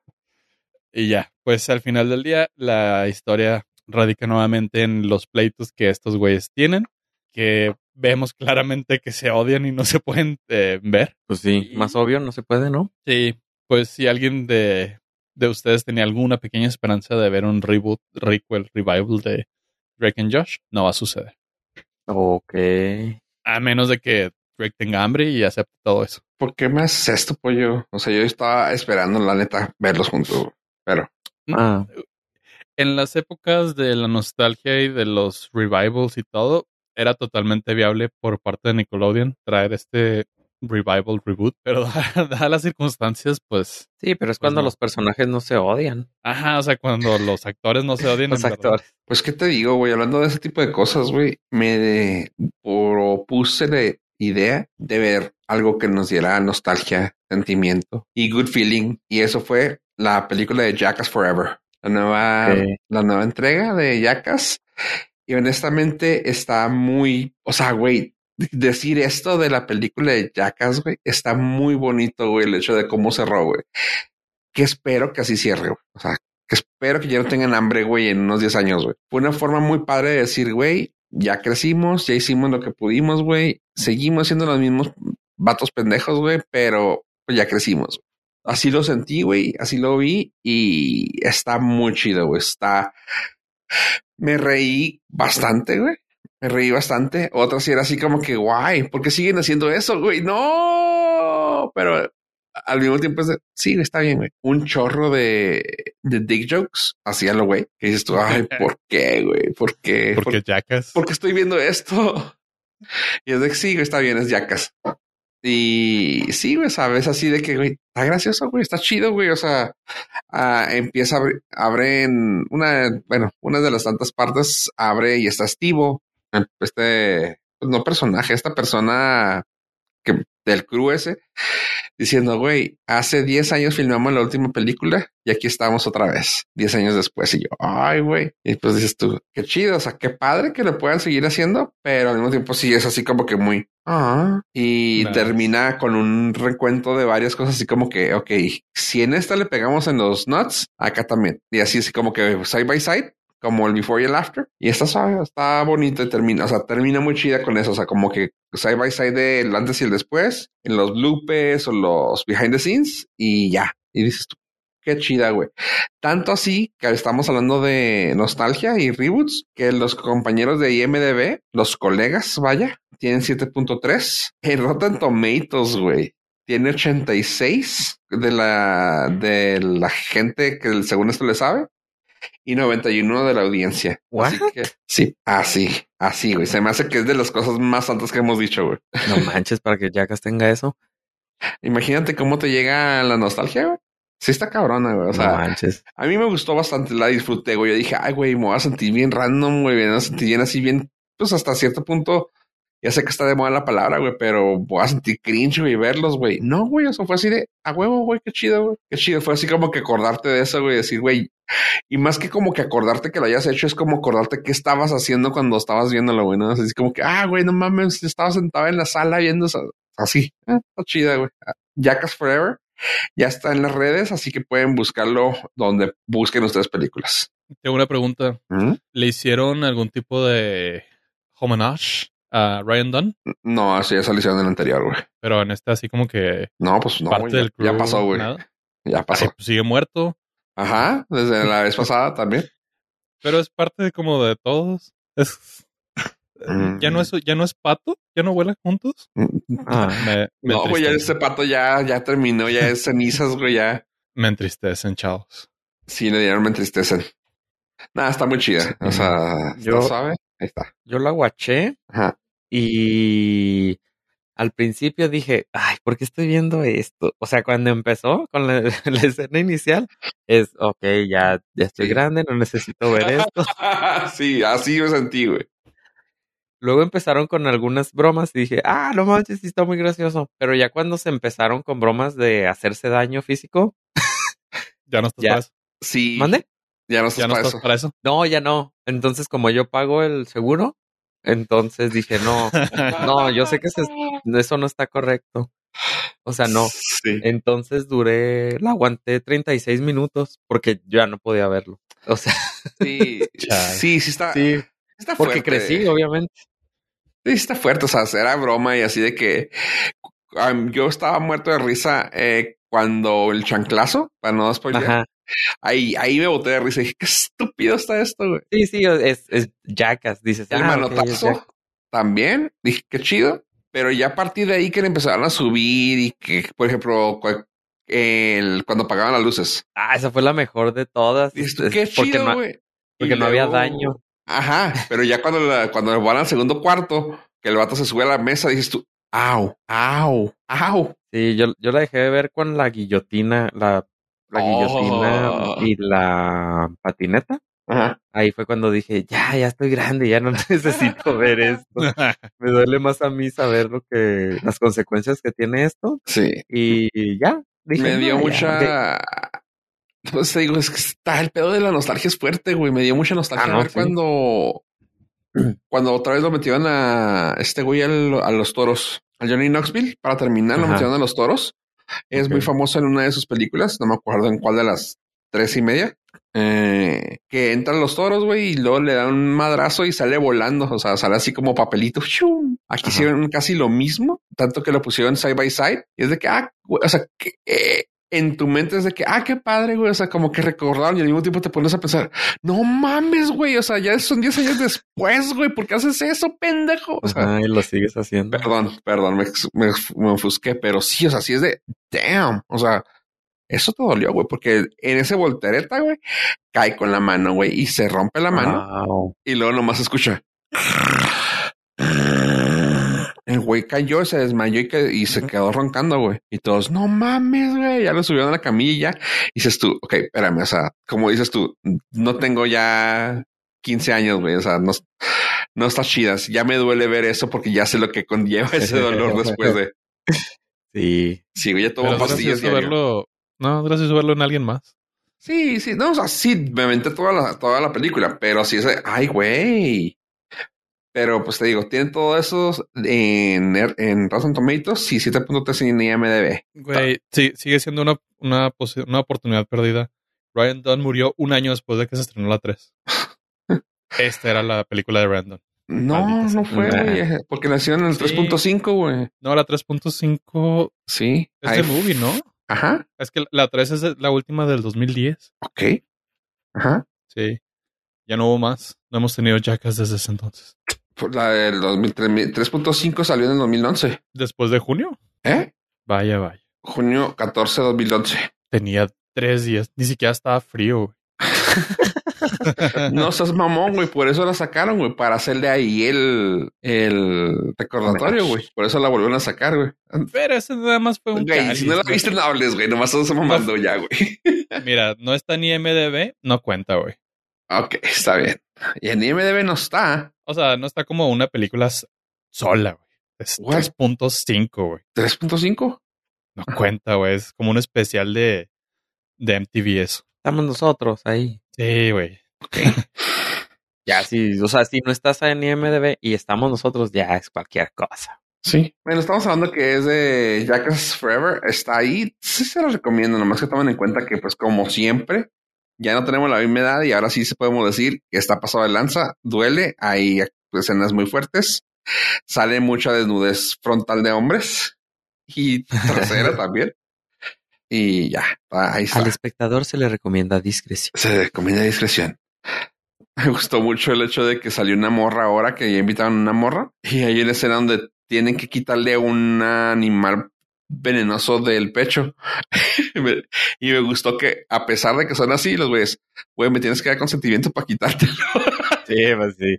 Y ya, pues al final del día, la historia radica nuevamente en los pleitos que estos güeyes tienen, que vemos claramente que se odian y no se pueden eh, ver. Pues sí, Y- más obvio no se puede, ¿no? Sí, pues si alguien de, de ustedes tenía alguna pequeña esperanza de ver un reboot, requel, revival de Drake and Josh, no va a suceder. Ok. A menos de que Drake tenga hambre y acepte todo eso. ¿Por qué me haces esto, pollo? O sea, yo estaba esperando, la neta, verlos juntos. Pero Ah, En las épocas de la nostalgia y de los revivals y todo, era totalmente viable por parte de Nickelodeon traer este revival, reboot, pero dadas las circunstancias, pues. Sí, pero es cuando los personajes no se odian. Ajá, o sea, cuando los actores no se odian. los actores. Pues, ¿qué te digo, güey? Hablando de ese tipo de cosas, güey, me propuse la idea de ver algo que nos diera nostalgia, sentimiento y good feeling. Y eso fue la película de Jackass Forever. La nueva, la nueva entrega de Jackass. Y honestamente está muy, o sea, güey, decir esto de la película de Jackass, güey, está muy bonito, güey, el hecho de cómo cerró, güey. Que espero que así cierre, güey. O sea, que espero que ya no tengan hambre, güey, en unos 10 años, güey. Fue una forma muy padre de decir, güey, ya crecimos, ya hicimos lo que pudimos, güey. Seguimos siendo los mismos vatos pendejos, güey, pero pues, ya crecimos. Así lo sentí, güey, así lo vi y está muy chido, güey. Está... Me reí bastante, güey. Me reí bastante. Otra sí era así como que guay, ¿por qué siguen haciendo eso, güey? No, pero al mismo tiempo es sí, está bien, güey. Un chorro de, de dick jokes hacia lo güey. Que dices tú, ay, ¿por qué, güey? ¿Por qué? ¿Por qué Jackas? ¿Por qué estoy viendo esto? Y es de que sí, está bien, es Jackas. Y sí, güey, sabes, así de que, güey, está gracioso, güey, está chido, güey. O sea, uh, empieza a abrir, en una, bueno, una de las tantas partes abre y está estivo este, pues, no personaje, esta persona que del crew ese, diciendo, güey, hace 10 años filmamos la última película y aquí estamos otra vez, 10 años después. Y yo, ay, güey. Y pues dices tú, qué chido, o sea, qué padre que lo puedan seguir haciendo, pero al mismo tiempo sí es así como que muy, ah, y termina con un recuento de varias cosas, así como que, ok, si en esta le pegamos en los nuts, acá también. Y así es como que side by side, como el before y el after. Y está suave, está bonito y termina, o sea, termina muy chida con eso. O sea, como que side by side del antes y el después, en los bloopers o los behind the scenes y ya. Y dices tú, qué chida, güey. Tanto así que estamos hablando de nostalgia y reboots que los compañeros de IMDB, los colegas, vaya, tienen 7.3. En Rotten Tomatoes, güey. Tiene 86 de la, de la gente que según esto le sabe y 91 de la audiencia. Así que, sí, así, así, güey. Se me hace que es de las cosas más altas que hemos dicho, güey. No manches para que Jackas tenga eso. Imagínate cómo te llega la nostalgia, güey. Sí está cabrona, güey. O sea, manches. a mí me gustó bastante, la disfruté, güey. Yo dije, ay, güey, me voy a sentir bien random, güey. Me voy a sentir bien así, bien, pues hasta cierto punto ya sé que está de moda la palabra, güey, pero voy a sentir cringe, güey, verlos, güey. No, güey, eso fue así de a huevo, güey, qué chido, güey. Qué chido. Fue así como que acordarte de eso, güey, decir, güey. Y más que como que acordarte que lo hayas hecho, es como acordarte qué estabas haciendo cuando estabas viéndolo, güey, ¿no? Así como que, ah, güey, no mames, estaba sentado en la sala viendo eso. Así, ah, está chida, güey. Jackass Forever ya está en las redes, así que pueden buscarlo donde busquen ustedes películas. Tengo una pregunta. ¿Mm? ¿Le hicieron algún tipo de homenaje a Ryan Dunn. No, así ya salió en el anterior, güey. Pero en este así como que... No, pues no, parte del ya pasó, güey. Ya pasó. Pues, sigue muerto. Ajá, desde la vez pasada también. Pero es parte de como de todos. Es... Ya no es, mm. ya no es pato, ya no vuelan juntos. Ah, no, güey, ya ese pato ya, ya terminó, ya es cenizas, güey, ya. Me entristecen, chavos. Sí, le dieron me entristecen. Nada, está muy chida. O sea, yo, ¿sabe? Ahí está. Yo la guaché. Ajá. Y al principio dije, ay, ¿por qué estoy viendo esto? O sea, cuando empezó con la, escena inicial, es, ok, ya, ya estoy grande, no necesito ver esto. sí, así me sentí, güey. Luego empezaron con algunas bromas y dije, ah, no manches, sí está muy gracioso. Pero ya cuando se empezaron con bromas de hacerse daño físico. ya no estás para eso. Sí. ¿Mande? Ya no estás, para, eso. para eso. No, ya no. Entonces, como yo pago el seguro, entonces dije, no, no, yo sé que eso no está correcto. O sea, no. Entonces duré, la aguanté 36 minutos porque ya no podía verlo. O sea, sí, sí, sí está. Sí, está porque crecí, obviamente. Sí, está fuerte. O sea, era broma y así de que yo estaba muerto de risa eh, cuando el chanclazo, para no spoiler, Ahí, ahí me boté de risa y dije, qué estúpido está esto, güey. Sí, sí, es, es Jackass, dices. El ah, manotazo también, dije, qué chido. Pero ya a partir de ahí que le empezaron a subir y que, por ejemplo, el, cuando apagaban las luces. Ah, esa fue la mejor de todas. qué chido, güey. Porque, no, había daño. Ajá, pero ya cuando, cuando van al segundo cuarto, que el vato se sube a la mesa, dices tú, au, au, au. Sí, yo, yo la dejé de ver con la guillotina, la, la guillotina Oh. y la patineta. Ajá. Ahí fue cuando dije, ya, ya estoy grande, ya no necesito ver esto. Me duele más a mí saber lo que, las consecuencias que tiene esto. Sí. Y ya. Dije, me dio mucha. Pues te digo, es que está el pedo de la nostalgia es fuerte, güey. Me dio mucha nostalgia Ah, no, ver sí. cuando. Cuando otra vez lo metieron a este güey al- a los toros, a Johnny Knoxville, para terminar, lo Ajá. metieron a los toros. Es muy famoso en una de sus películas, no me acuerdo en cuál de las tres y media. eh, que entran los toros, güey, y luego le dan un madrazo y sale volando. O sea, sale así como papelito. ¡shum! Aquí Ajá. hicieron casi lo mismo, tanto que lo pusieron side by side. Y es de que, ah, o sea, que eh, en tu mente es de que, ah, qué padre, güey. O sea, como que recordaron y al mismo tiempo te pones a pensar, no mames, güey. O sea, ya son 10 años después, güey. ¿Por qué haces eso, pendejo? O sea, Ajá, y lo sigues haciendo. Perdón, perdón, me, me, me ofusqué, pero sí, o sea, sí es de damn. O sea, eso te dolió, güey, porque en ese voltereta, güey, cae con la mano, güey, y se rompe la mano Wow. y luego nomás escucha. El güey cayó, se desmayó y, que- y se quedó roncando, güey. Y todos, no mames, güey. Ya lo subieron a la camilla. Y dices tú, ok, espérame, o sea, como dices tú, no tengo ya 15 años, güey. O sea, no, no está chidas. Ya me duele ver eso porque ya sé lo que conlleva ese dolor después de. Sí. Sí, güey, ya tomo pastillas. diario. verlo. No, es gracioso verlo en alguien más. Sí, sí, no, o sea, sí, me aventé toda la, toda la película, pero sí es de, ay, güey. Pero pues te digo, tienen todo eso en, en Rotten Tomatoes y 7.3 en IMDb. Güey, sí, sigue siendo una, una, una oportunidad perdida. Ryan Dunn murió un año después de que se estrenó la 3. Esta era la película de Ryan Dunn. No, Maldita no fue, güey, porque nació en el Sí. 3.5, güey. No, la 3.5 Sí. es de movie, ¿no? Ajá, Es que la 3 es la última del 2010. ok. Ajá. Sí. Ya no hubo más. No hemos tenido Jackass desde ese entonces. La del 2003 3.5 salió en el 2011. Después de junio. ¿Eh? Vaya, vaya. Junio 14 de 2011. Tenía tres días. Ni siquiera estaba frío, güey. No seas mamón, güey. Por eso la sacaron, güey. Para hacerle ahí el, el recordatorio, güey. Por eso la volvieron a sacar, güey. Pero ese nada más fue un Güey, cáliz, si no la viste, no hables, güey. Nomás estás mamando ya, güey. Mira, no está ni MDB, no cuenta, güey. Ok, está bien. Y en IMDB no está. O sea, no está como una película sola, güey. Es What? 3.5, güey. 3.5. No cuenta, güey. Es como un especial de, de MTV eso. Estamos nosotros ahí. Sí, güey. Ya, sí, o sea, si no estás en IMDB y estamos nosotros, ya es cualquier cosa. Sí. Bueno, estamos hablando que es de Jackass Forever. Está ahí. Sí se lo recomiendo. Nomás que tomen en cuenta que, pues, como siempre, ya no tenemos la misma edad y ahora sí se podemos decir que está pasado de lanza. Duele. Hay escenas muy fuertes. Sale mucha desnudez frontal de hombres y trasera también. Y ya, ahí está. Al espectador se le recomienda discreción. Se recomienda discreción. Me gustó mucho el hecho de que salió una morra ahora que ya invitaron una morra y hay una escena donde tienen que quitarle un animal venenoso del pecho. Y me gustó que a pesar de que son así, los güeyes, güey, me tienes que dar consentimiento para quitártelo. Sí, pues sí.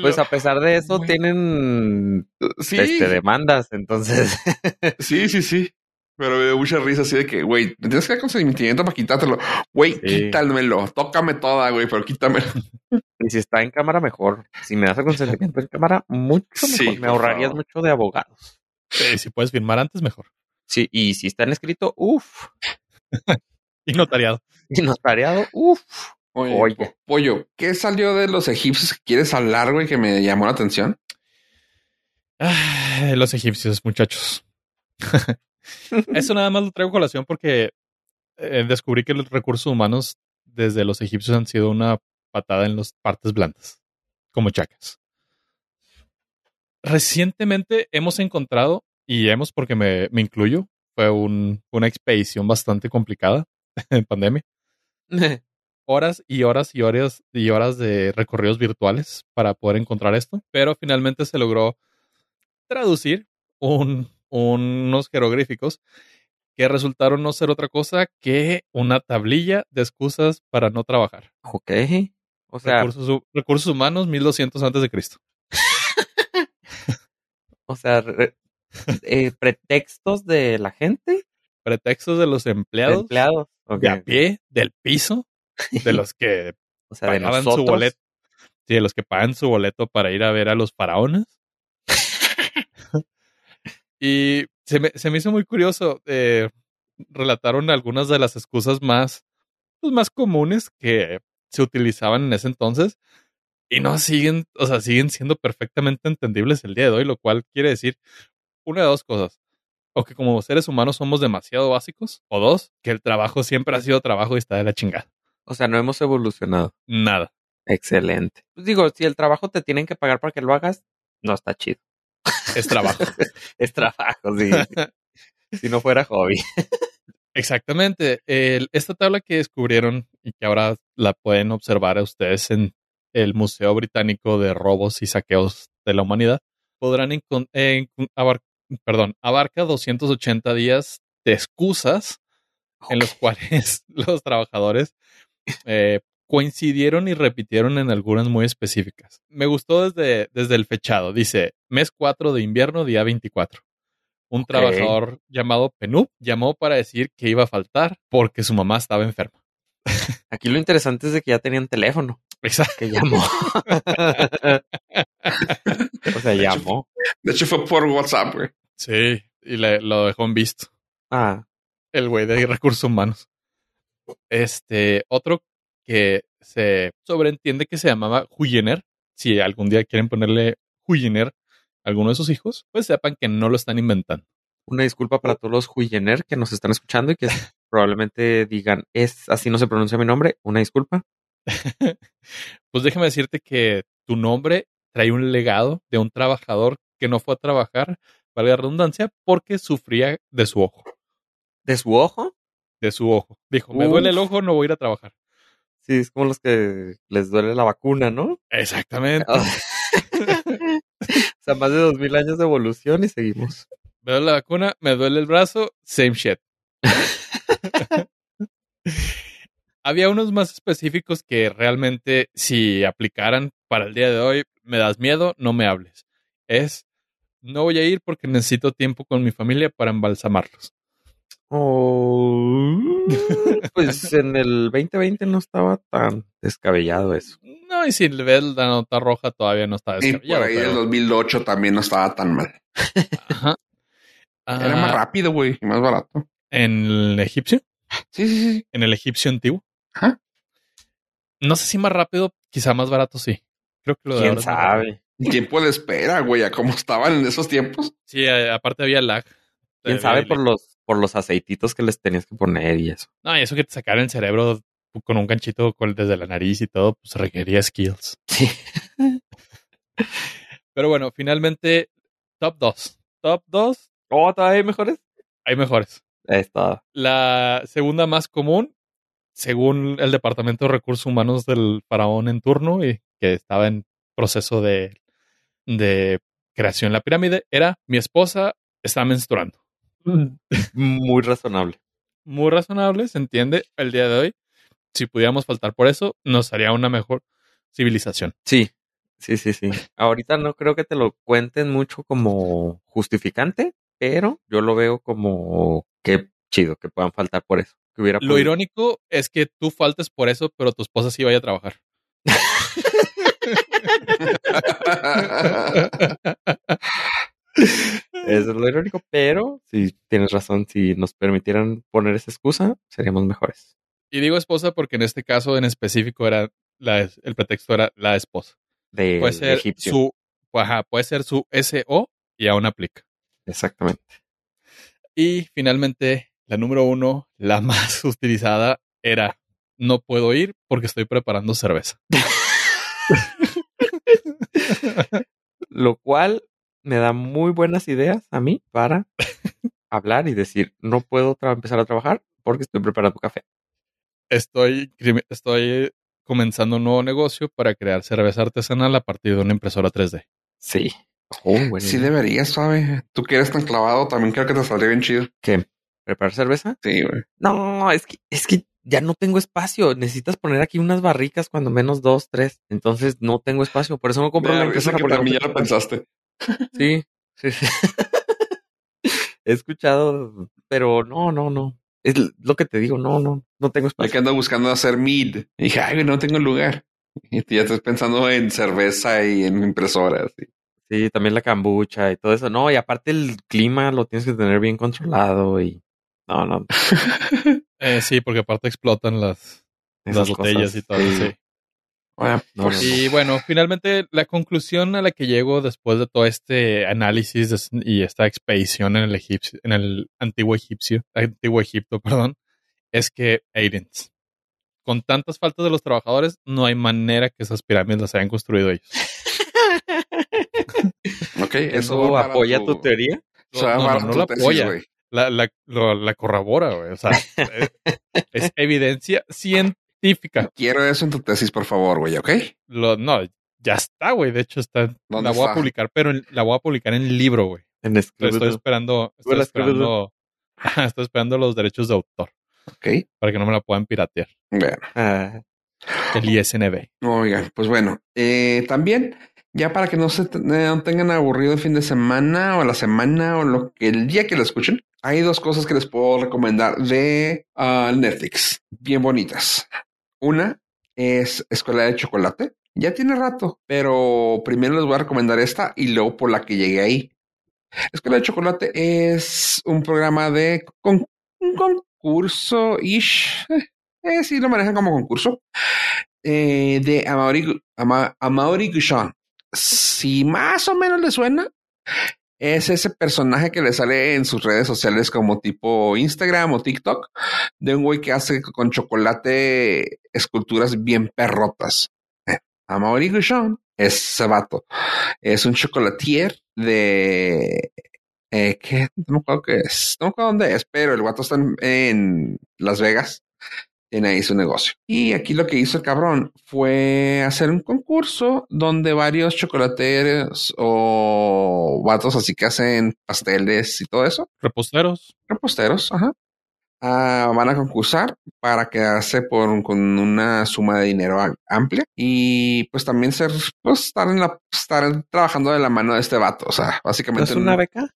Pues a pesar de eso, tienen sí, este, demandas, entonces. sí, sí, sí. Pero me dio mucha risa así de que, güey, me tienes que dar consentimiento para quitártelo. Güey, Sí. quítamelo, tócame toda, güey, pero quítamelo. y si está en cámara, mejor. Si me das el consentimiento en cámara, mucho mejor. Sí, me ahorrarías favor. mucho de abogados. Sí, si puedes firmar antes, mejor. Sí, y si está en escrito, uff. Y notariado. Y notariado, uff. Oye, Oye. po- pollo, ¿qué salió de los egipcios que quieres hablar, güey, que me llamó la atención? Ay, los egipcios, muchachos. Eso nada más lo traigo a colación porque eh, descubrí que los recursos humanos desde los egipcios han sido una patada en las partes blandas, como chacas. Recientemente hemos encontrado, y hemos porque me, me incluyo, fue un- una expedición bastante complicada en pandemia, horas y horas y horas y horas de recorridos virtuales para poder encontrar esto, pero finalmente se logró traducir un- unos jeroglíficos que resultaron no ser otra cosa que una tablilla de excusas para no trabajar. ok. O sea, recursos, recursos humanos 1200 antes de Cristo. o sea, re- eh, pretextos de la gente. Pretextos de los empleados. Empleados. De a pie, del piso, de los que O sea, de pagaban su boleto. Sí, de los que pagan su boleto para ir a ver a los faraones. y se me, se me hizo muy curioso. eh, relataron algunas de las excusas más, pues, más comunes que se utilizaban en ese entonces. Y no siguen, o sea, siguen siendo perfectamente entendibles el día de hoy, lo cual quiere decir una de dos cosas. O que como seres humanos somos demasiado básicos. O dos, que el trabajo siempre ha sido trabajo y está de la chingada. O sea, no hemos evolucionado. Nada. Excelente. Pues digo, si el trabajo te tienen que pagar para que lo hagas, no está chido. Es trabajo. Es trabajo, sí. si no fuera hobby. Exactamente. El- esta tabla que descubrieron y que ahora la pueden observar a ustedes en el Museo Británico de Robos y Saqueos de la Humanidad, podrán eh, encon- abar- perdón, abarca 280 días de excusas en los cuales los trabajadores eh, coincidieron y repitieron en algunas muy específicas. Me gustó desde, desde el fechado. Dice, mes 4 de invierno, día 24. Un trabajador llamado Penú llamó para decir que iba a faltar porque su mamá estaba enferma. Aquí lo interesante es de que ya tenían teléfono. Exacto. Que llamó. o sea, llamó. De hecho, fue por WhatsApp, güey. Sí, y le- lo dejó en visto. Ah, el güey de recursos humanos. Este, otro que se sobreentiende que se llamaba Huyener. Si algún día quieren ponerle Huyener a alguno de sus hijos, pues sepan que no lo están inventando. una disculpa para todos los Huyener que nos están escuchando y que probablemente digan, es así no se pronuncia mi nombre. Una disculpa. Pues déjame decirte que tu nombre trae un legado de un trabajador que no fue a trabajar, valga la redundancia, porque sufría de su ojo. ¿De su ojo? De su ojo. Dijo, me duele el ojo, no voy a ir a trabajar. Sí, es como los que les duele la vacuna, ¿no? Exactamente. o sea, más de dos mil años de evolución y seguimos. Me duele la vacuna, me duele el brazo, same shit. Había unos más específicos que realmente si aplicaran para el día de hoy, me das miedo, no me hables. Es, no voy a ir porque necesito tiempo con mi familia para embalsamarlos. Oh, pues en el 2020 no estaba tan descabellado eso. No, y si le ves la nota roja todavía no está Y por descabellado. ahí pero- el 2008 también no estaba tan mal. Ajá. Era más Ah, rápido, güey, y más barato. En el egipcio, Sí, sí, sí. en el egipcio antiguo. No sé si más rápido, quizá más barato, sí. Creo que lo de ¿Quién ahora sabe? Tiempo de espera, güey, a cómo estaban en esos tiempos. Sí, aparte había lag. ¿Quién Había sabe por los, por los aceititos que les tenías que poner y eso? No, y eso que te sacaran el cerebro con un ganchito desde la nariz y todo, pues requería skills. Sí. Pero bueno, finalmente, top 2. Top 2, ¿Oh, todavía hay mejores? hay mejores. Es todo. La segunda más común, según el Departamento de Recursos Humanos del faraón en turno y que estaba en proceso de, de creación de la pirámide, era mi esposa está menstruando. Muy razonable. Muy razonable, se entiende el día de hoy. Si pudiéramos faltar por eso, nos haría una mejor civilización. Sí, sí, sí, sí. Ahorita no creo que te lo cuenten mucho como justificante, pero yo lo veo como que chido que puedan faltar por eso. Que hubiera Lo podido- irónico es que tú faltes por eso, pero tu esposa sí vaya a trabajar. Eso es lo irónico, pero sí tienes razón. Si nos permitieran poner esa excusa, seríamos mejores. Y digo esposa porque en este caso en específico era la, el pretexto era la esposa. De Puede ser su, ajá, puede ser su SO y aún aplica. Exactamente. Y finalmente, la número uno, la más utilizada, era no puedo ir porque estoy preparando cerveza. Lo cual me da muy buenas ideas a mí para hablar y decir, no puedo empezar a trabajar porque estoy preparando café. Estoy, estoy comenzando un nuevo negocio para crear cerveza artesanal a partir de una impresora 3D. Sí. Oh, Sí idea. deberías, suave. Tú que eres tan clavado, también creo que te saldría bien chido. ¿Qué? ¿Preparar cerveza? Sí, güey. No, es que, es que ya no tengo espacio. Necesitas poner aquí unas barricas, cuando menos dos, tres. Entonces no tengo espacio. Por eso no compro da risa impresora. que porque no también ya lo pensaste. Sí, sí, sí. He escuchado, pero no, no, no. Es lo que te digo, no, no, no tengo espacio. que ando buscando hacer mid. Y dije, ay, no tengo lugar. Y ya estás pensando en cerveza y en impresoras. y- Sí, también la cambucha y todo eso. No, y aparte el clima lo tienes que tener bien controlado y no, no. Eh, sí, porque aparte explotan las, esas las botellas cosas, y todo. sí. sí. Bueno, No, no, no. Y bueno, finalmente la conclusión a la que llego después de todo este análisis y esta expedición en el egipcio, en el antiguo egipcio, antiguo Egipto, perdón, es que aliens. Con tantas faltas de los trabajadores, no hay manera que esas pirámides las hayan construido ellos. ok, ¿Eso apoya tu teoría? o sea, No, no, la apoya. güey. La, la, corrobora, güey. O sea, es, es evidencia científica. Quiero eso en tu tesis, por favor, güey, ¿ok? Lo, no, ya está, güey. De hecho, está. ¿Dónde La voy está? a publicar, pero en- la voy a publicar en libro, güey. En Pero estoy Scribble. esperando, estoy esperando, estoy esperando los derechos de autor Ok. para que no me la puedan piratear. Bueno, Ah, El ISNB. oigan, pues bueno, eh, también, ya para que no se eh, no tengan aburrido el fin de semana o la semana o lo que el día que lo escuchen, hay dos cosas que les puedo recomendar de ah, Netflix, bien bonitas. Una es Escuela de Chocolate. Ya tiene rato, pero primero les voy a recomendar esta y luego por la que llegué ahí. Escuela de Chocolate es un programa de con- un concurso ish. Eh, eh, sí, lo manejan como concurso eh, de Amaury, Ama, Amaury Guchon. Si más o menos le suena, es ese personaje que le sale en sus redes sociales como tipo Instagram o TikTok de un güey que hace con chocolate esculturas bien perrotas. Eh, Amaury Guchon es ese vato. Es un chocolatier de eh, no me acuerdo qué es, no me acuerdo dónde es, pero el vato está en Las Vegas tiene ahí su negocio. Y aquí lo que hizo el cabrón fue hacer un concurso donde varios chocolateros o vatos así que hacen pasteles y todo eso, Reposteros. reposteros, ajá, ah, van a concursar para quedarse por, con una suma de dinero a- amplia y pues también ser, pues estar en la, estar trabajando de la mano de este vato. O sea, ¿no básicamente ¿Es una no- beca?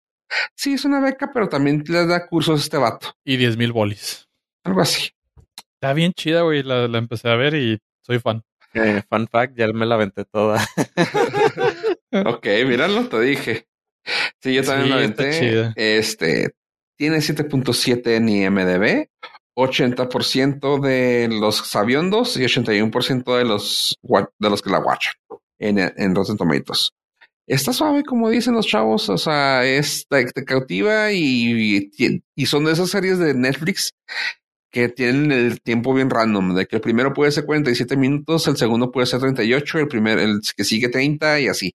Sí, es una beca, pero también les da cursos a este vato. Y 10 mil bolis. Algo así. Está bien chida, güey. La, la empecé a ver y soy fan. Eh, fun fact, ya me la aventé toda. Ok, míralo, te dije. Sí, yo también Sí, lo está aventé. chida. Este tiene 7.7 en IMDB, 80% de los sabiondos y 81% de los de los que la watchan en, en Rotten Tomatoes. Está suave, como dicen los chavos, o sea, es, te, te cautiva y, y, y son de esas series de Netflix que tienen el tiempo bien random, de que el primero puede ser 47 minutos, el segundo puede ser 38, el primer, el que sigue 30 y así.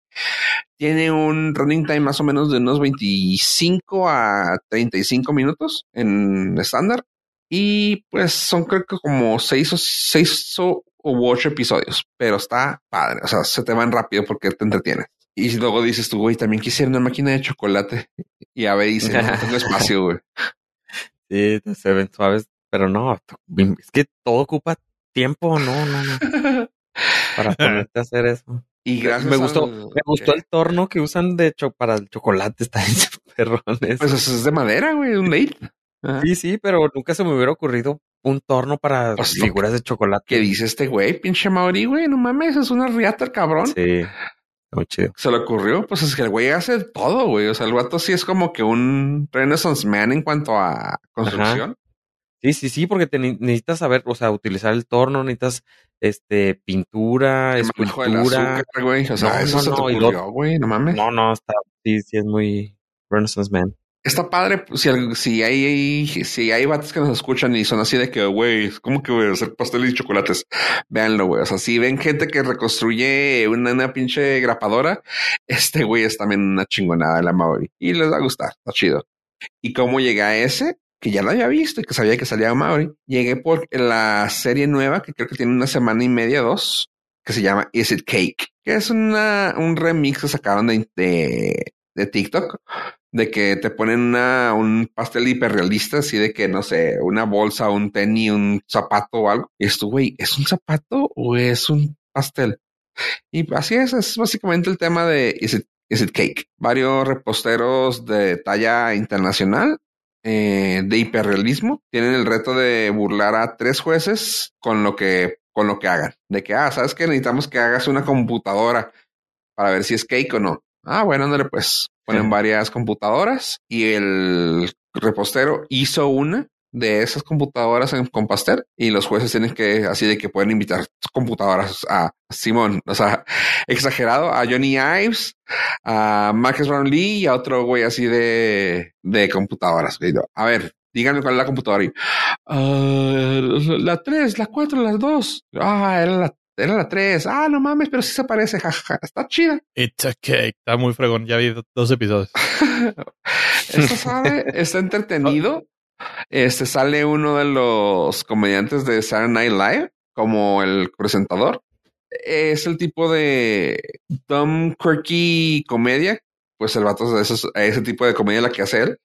Tiene un running time más o menos de unos 25 a 35 minutos en estándar. Y pues son creo que como seis o seis o u ocho episodios, pero está padre. O sea, se te van rápido porque te entretiene. Y luego dices tú, güey, también quisiera una máquina de chocolate. Y a ver, dice, no tengo espacio, güey. Sí, se ven suaves, pero no, es que todo ocupa tiempo, no, no, no, para ponerte a hacer eso. Y gracias me gustó, al- me gustó el torno que usan de hecho para el chocolate, está en perrones. Pues eso es de madera, güey, un. Ajá. Sí, sí, pero nunca se me hubiera ocurrido un torno para Pues lo figuras de chocolate. ¿Qué dice este güey? Pinche Mauri, güey, no mames, es una riata el cabrón. Sí, muy chido. Se le ocurrió, pues es que el güey hace todo, güey. O sea, el vato sí es como que un Renaissance man en cuanto a construcción. Sí, sí, sí, porque te ne- necesitas saber, o sea, utilizar el torno, necesitas este pintura, escultura. azúcar, güey. O sea, No, eso no, se te no, y ocurrió, güey, no mames. No, no, está, sí, sí es muy Renaissance Man. Está padre pues, si, si hay si hay vatos que nos escuchan y son así de que, güey, ¿cómo que voy a hacer pasteles y chocolates? Véanlo, güey. O sea, si ven gente que reconstruye una, una pinche grapadora, este güey es también una chingonada de la Maori y les va a gustar. Está chido. Y cómo llegué a ese, que ya lo había visto y que sabía que salía Maori, llegué por la serie nueva que creo que tiene una semana y media, dos, que se llama Is It Cake, que es una, un remix que sacaron de, de, de TikTok de que te ponen una, un pastel hiperrealista, así de que no sé, una bolsa, un tenis, un zapato o algo. Y esto, güey, ¿es un zapato o es un pastel? Y así es, es básicamente el tema de Is It, Is It Cake. Varios reposteros de talla internacional eh, de hiperrealismo tienen el reto de burlar a tres jueces con lo que con lo que hagan. De que, ah, sabes que necesitamos que hagas una computadora para ver si es cake o no. Ah, bueno, ándale, pues ponen varias computadoras y el repostero hizo una de esas computadoras en Compastel y los jueces tienen que, así de que pueden invitar computadoras a Simón, o sea, exagerado, a Johnny Ives, a Marcus Brown Lee y a otro güey así de, de computadoras. A ver, díganme cuál es la computadora. Y, uh, la 3, la 4, las 2. Ah, era la era la 3. Ah, no mames, pero sí se parece. Jajaja. Está chida. It's a cake. Está muy fregón. Ya vi dos episodios. Esto sabe, está entretenido. Este sale uno de los comediantes de Saturday Night Live como el presentador. Es el tipo de dumb, quirky comedia. Pues el vato esos, ese tipo de comedia la que hace él.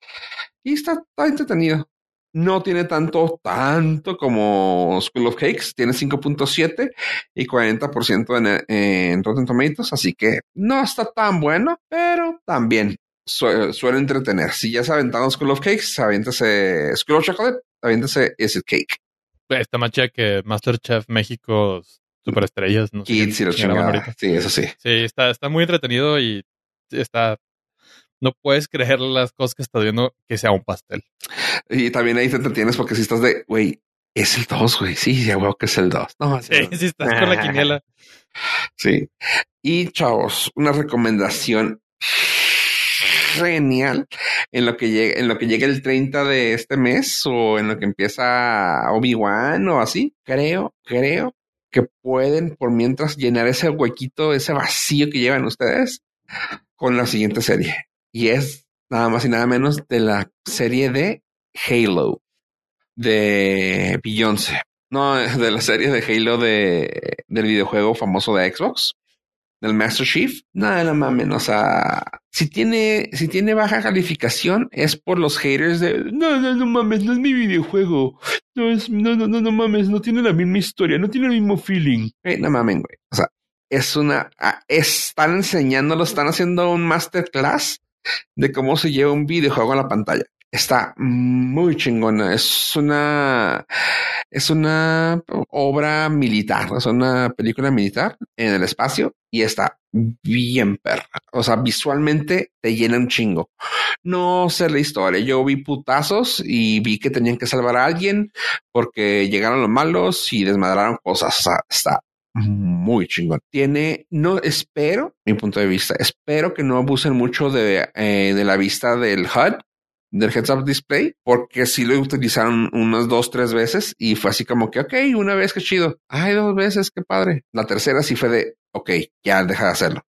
Y está, está entretenido. No tiene tanto, tanto como School of Cakes. Tiene 5.7 y 40% en, en Rotten Tomatoes. Así que no está tan bueno, pero también suele entretener. Si ya se aventaron School of Cakes, aviéntese School of Chocolate, aviéntese Is It Cake. Está más que Masterchef México Superestrellas. No Kids sé y Sí, eso sí. Sí, está, está muy entretenido y está... No puedes creer las cosas que estás viendo que sea un pastel. Y también ahí te entretienes porque si estás de, güey, es el 2, güey. Sí, ya veo que es el 2. No, sí, sí, estás con la quiniela. Sí. Y chavos, una recomendación genial en lo que llegue, en lo que llegue el 30 de este mes o en lo que empieza Obi-Wan o así. Creo, creo que pueden por mientras llenar ese huequito, ese vacío que llevan ustedes con la siguiente serie. Y es nada más y nada menos de la serie de Halo de Beyoncé. No, de la serie de Halo de, del videojuego famoso de Xbox del Master Chief, nada, no mames, o sea, si tiene, si tiene baja calificación es por los haters de, no, no, no mames, no es mi videojuego, no es, no, no, no, no mames, no tiene la misma historia, no tiene el mismo feeling. no mames, güey, o sea, es una, están enseñándolo, están haciendo un masterclass de cómo se lleva un videojuego a la pantalla. Está muy chingona. Es una, es una obra militar, es una película militar en el espacio y está bien perra. O sea, visualmente te llena un chingo. No sé la historia. Yo vi putazos y vi que tenían que salvar a alguien porque llegaron los malos y desmadraron cosas. O sea, está muy chingón. Tiene, no espero, mi punto de vista, espero que no abusen mucho de, eh, de la vista del HUD del heads up display, porque si lo utilizaron unas dos, tres veces y fue así como que, ok, una vez que chido. Ay, dos veces, qué padre. La tercera sí fue de, ok, ya deja de hacerlo.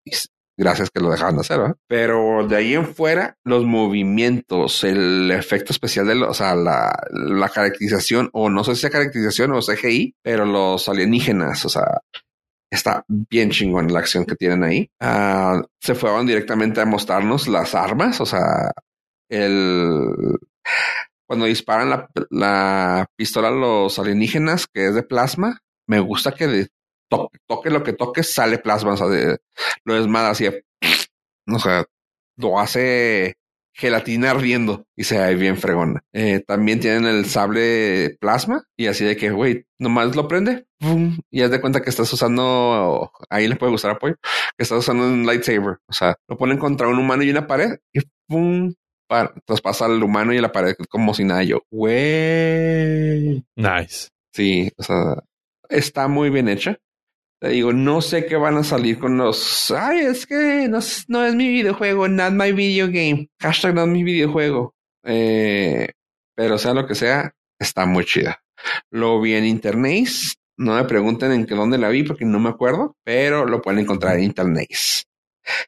gracias que lo dejaban de hacer, Pero de ahí en fuera, los movimientos, el efecto especial de los, o sea, la, la caracterización, o no sé si es caracterización o CGI, pero los alienígenas, o sea, está bien chingón la acción que tienen ahí. Uh, se fueron directamente a mostrarnos las armas, o sea, el cuando disparan la, la, pistola a los alienígenas, que es de plasma, me gusta que toque, lo que toque, sale plasma, o sea, de, lo desmadra así, o sea, lo hace gelatina ardiendo y se ve bien fregona. Eh, también tienen el sable plasma y así de que, güey, nomás lo prende y haz de cuenta que estás usando, ahí le puede gustar apoyo, que estás usando un lightsaber. O sea, lo ponen contra un humano y una pared y pum, traspasa al humano y la pared como si nada. Yo, güey. Nice. Sí, o sea, está muy bien hecha. Te digo, no sé qué van a salir con los. Ay, es que no, no es mi videojuego, not my video game. Hashtag no es mi videojuego. Eh, pero sea lo que sea, está muy chida. Lo vi en internet. No me pregunten en qué dónde la vi porque no me acuerdo, pero lo pueden encontrar en internet.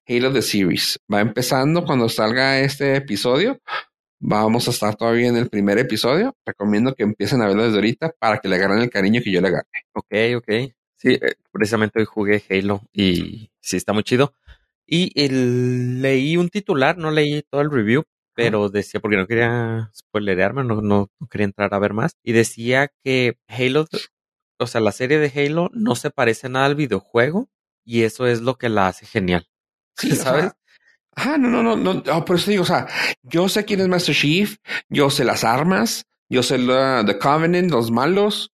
Halo The Series. Va empezando cuando salga este episodio. Vamos a estar todavía en el primer episodio. Recomiendo que empiecen a verlo desde ahorita para que le agarren el cariño que yo le agarre. Ok, ok. Sí, eh, precisamente hoy jugué Halo y sí está muy chido. Y leí un titular, no leí todo el review, pero decía, porque no quería spoilerearme, no, no, quería entrar a ver más. Y decía que Halo, o sea, la serie de Halo no se parece nada al videojuego y eso es lo que la hace genial. Sí, ¿sabes? Ajá, no, no, no, no. Oh, por eso digo, o sea, yo sé quién es Master Chief, yo sé las armas, yo sé la The Covenant, los malos,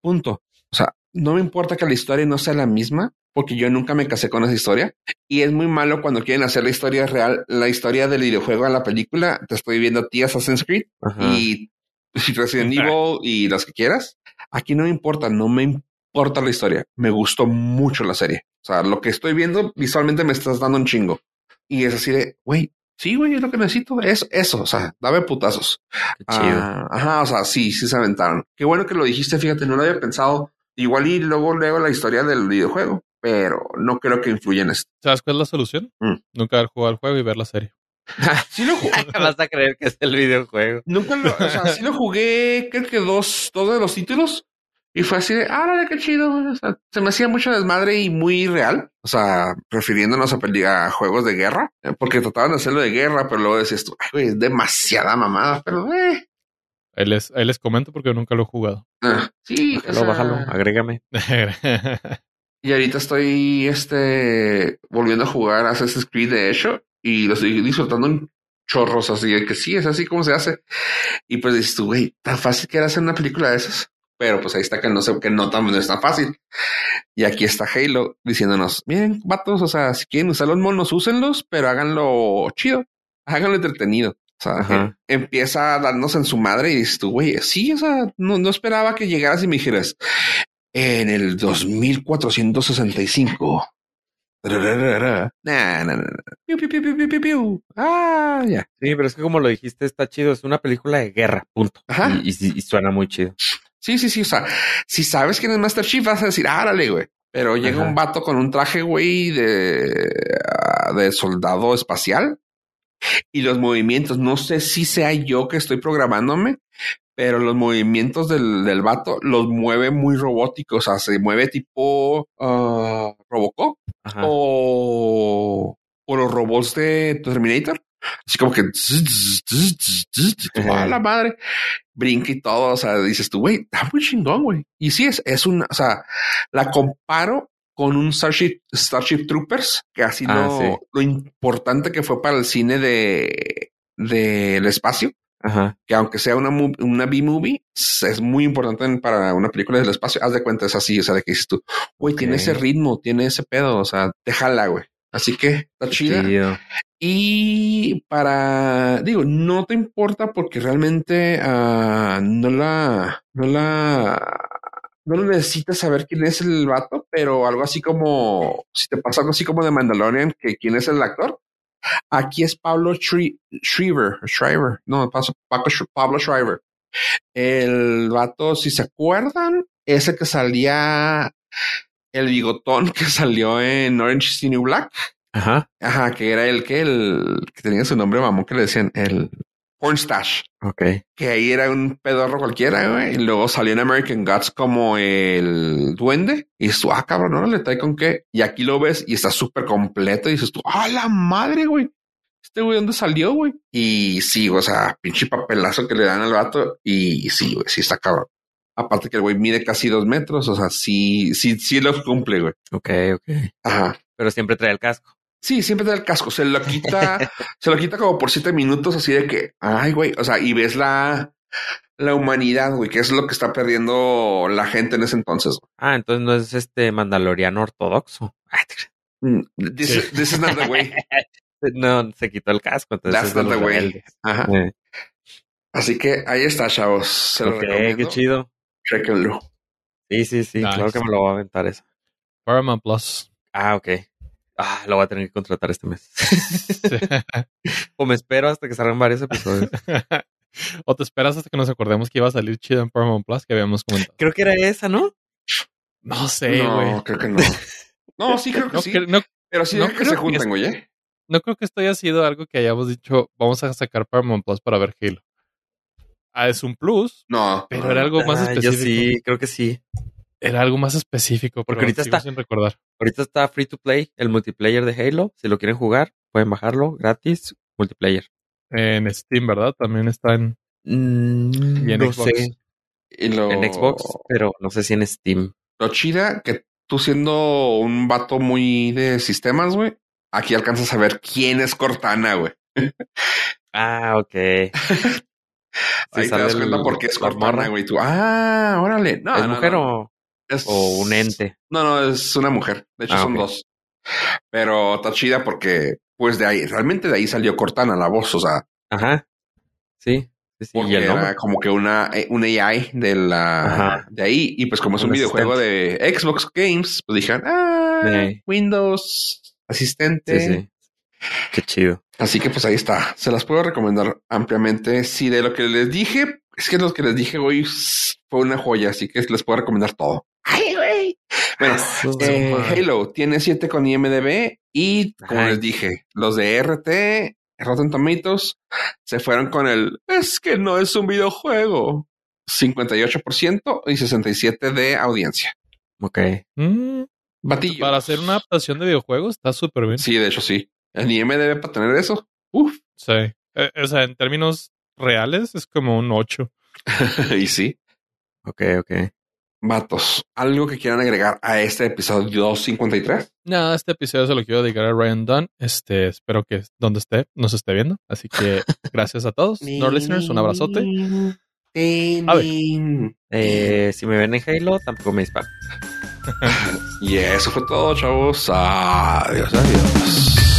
punto. O sea, no me importa que la historia no sea la misma, porque yo nunca me casé con esa historia. Y es muy malo cuando quieren hacer la historia real, la historia del videojuego a la película. Te estoy viendo a ti Assassin's Creed y Resident Evil y las que quieras. Aquí no me importa, no me importa la historia. Me gustó mucho la serie. O sea, lo que estoy viendo visualmente me estás dando un chingo. Y es así de, güey, sí, güey, es lo que necesito. Es eso, o sea, dame putazos. Ah, ajá, o sea, sí, sí se aventaron. Qué bueno que lo dijiste, fíjate, no lo había pensado. Igual y luego leo la historia del videojuego, pero no creo que influya en esto. ¿Sabes cuál es la solución? Mm. Nunca haber jugado al juego y ver la serie. sí lo jugué. Vas a creer que es el videojuego. Nunca lo, o sea, sí lo jugué, creo que dos, dos de los títulos. Y fue así de, ah, qué chido. O sea, se me hacía mucho desmadre y muy real. O sea, refiriéndonos a, a juegos de guerra, eh, porque trataban de hacerlo de guerra, pero luego decías tú, güey, es demasiada mamada, pero eh. Ahí les, ahí les comento porque yo nunca lo he jugado. Ah, sí, bájalo, bájalo, agrégame. y ahorita estoy este volviendo a jugar Assassin's Creed de hecho y lo estoy disfrutando en chorros así de que sí, es así como se hace. Y pues dices tú, güey, tan fácil que era hacer una película de esas pero pues ahí está que no sé que no, no es tan fácil. Y aquí está Halo diciéndonos, miren, vatos, o sea, si quieren usar los monos, úsenlos, pero háganlo chido, háganlo entretenido. O sea, empieza a darnos en su madre y dices tú, güey, sí, o sea, no, no esperaba que llegaras y me dijeras, en el 2465. Nah, nah, nah, piu, piu, piu, piu, piu, piu. Ah, ya. Sí, pero es que como lo dijiste, está chido. Es una película de guerra, punto. Ajá. Y, y, y suena muy chido. Sí, sí, sí. O sea, si sabes quién es Master Chief, vas a decir, árale, güey. Pero llega un vato con un traje, güey, de, ah, de soldado espacial. Y los movimientos, no sé si sea yo que estoy programándome, pero los movimientos del, del vato los mueve muy robóticos. O sea, se mueve tipo uh, Robocop o, o los robots de Terminator. Así como que a la madre brinca y todo. O sea, dices tú, güey, está muy chingón, güey. Y sí, es, es una, o sea, la comparo con un Starship, Starship Troopers, que así ah, lo, lo, importante que fue para el cine de del espacio. Ajá. Que aunque sea una, una B-movie, es muy importante para una película del espacio. Haz de cuenta, es así, o sea, de que dices tú, güey, tiene ese ritmo, tiene ese pedo, o sea, déjala, güey. Así que está chida. Y para, digo, no te importa porque realmente uh, no la, no la, no lo necesitas saber quién es el vato, pero algo así como, si te pasa algo así como de Mandalorian, que quién es el actor. Aquí es Pablo Shriver, Shriver, no, paso Pablo Shriver. El vato, si se acuerdan, ese que salía el bigotón que salió en Orange is the New Black. Ajá. Ajá, que era el que el que tenía su nombre mamón que le decían el Pornstash. Ok. Que ahí era un pedorro cualquiera, güey. Y luego salió en American Gods como el duende. Y dices tú, ah, cabrón, no le trae con qué. Y aquí lo ves y está súper completo. Y dices tú, ah, la madre, güey. Este güey, ¿dónde salió, güey? Y sí, o sea, pinche papelazo que le dan al vato. Y sí, güey, sí está cabrón. Aparte que el güey mide casi dos metros, o sea, sí, sí, sí lo cumple, güey. Ok, ok. Ajá. Pero siempre trae el casco. Sí, siempre trae el casco. Se lo quita, se lo quita como por siete minutos, así de que, ay, güey. O sea, y ves la, la humanidad, güey, que es lo que está perdiendo la gente en ese entonces. Ah, entonces no es este mandaloriano ortodoxo. Mm, this, is not the way. no, se quitó el casco. Entonces That's not the way. Ajá. Así que ahí está, chavos. Se lo qué chido. Chequenlo. Sí, sí, sí. Claro que me lo voy a aventar eso. Paramount Plus. Ah, ok. Ah, lo voy a tener que contratar este mes. o me espero hasta que salgan varios episodios. o te esperas hasta que nos acordemos que iba a salir chido en Paramount Plus que habíamos comentado. Creo que era esa, ¿no? No sé, güey. No, creo que no. No, sí, creo que sí. pero sí no que se junten, güey. ¿eh? No creo que esto haya sido algo que hayamos dicho, vamos a sacar Paramount Plus para ver Halo. Ah, es un plus. No. Pero era algo más específico. Yo sí, creo que sí. Era algo más específico. Porque ahorita está. Sin recordar. Ahorita está free to play el multiplayer de Halo. Si lo quieren jugar, pueden bajarlo gratis. Multiplayer. En Steam, ¿verdad? También está en. Mm, y en Xbox. En Xbox, pero no sé si en Steam. Lo chida que tú siendo un vato muy de sistemas, güey, aquí alcanzas a ver quién es Cortana, güey. Ah, ok. Ahí te das cuenta por qué es Cortana, güey. Tú, ah, órale. No, ¿Es no, mujer no. O, Es- o un ente? No, no, es una mujer. De hecho, Ah, son dos. Pero está chida porque, pues de ahí, realmente de ahí salió Cortana la voz. O sea, Ajá. Sí. porque era como que una, eh, un AI de la Ajá. de ahí. Y pues como es un Un videojuego de Xbox Games, pues dijeron, ah, Sí. Windows, asistente. Sí, sí. Qué chido. Así que pues ahí está. Se las puedo recomendar ampliamente. Si de lo que les dije, es que lo que les dije hoy fue una joya, así que les puedo recomendar todo. Ay, güey. Bueno, eh, Halo tiene 7 con IMDB y como Ajá. les dije, los de RT, Rotten Tomatoes, se fueron con el es que no es un videojuego. 58% y 67% de audiencia. Ok. Mm, Batillo. para hacer una adaptación de videojuegos está súper bien. Sí, de hecho sí. En IMDB para tener eso. Uf. Sí. Eh, o sea, en términos reales es como un 8. y sí. Ok, ok. Vatos, ¿algo que quieran agregar a este episodio 253? Nada, este episodio se lo quiero dedicar a Ryan Dunn. Este, espero que donde esté nos esté viendo. Así que gracias a todos. No listeners, un abrazote. A ver. Eh, si me ven en Halo, tampoco me disparan. Y eso fue todo, chavos. Adiós, adiós.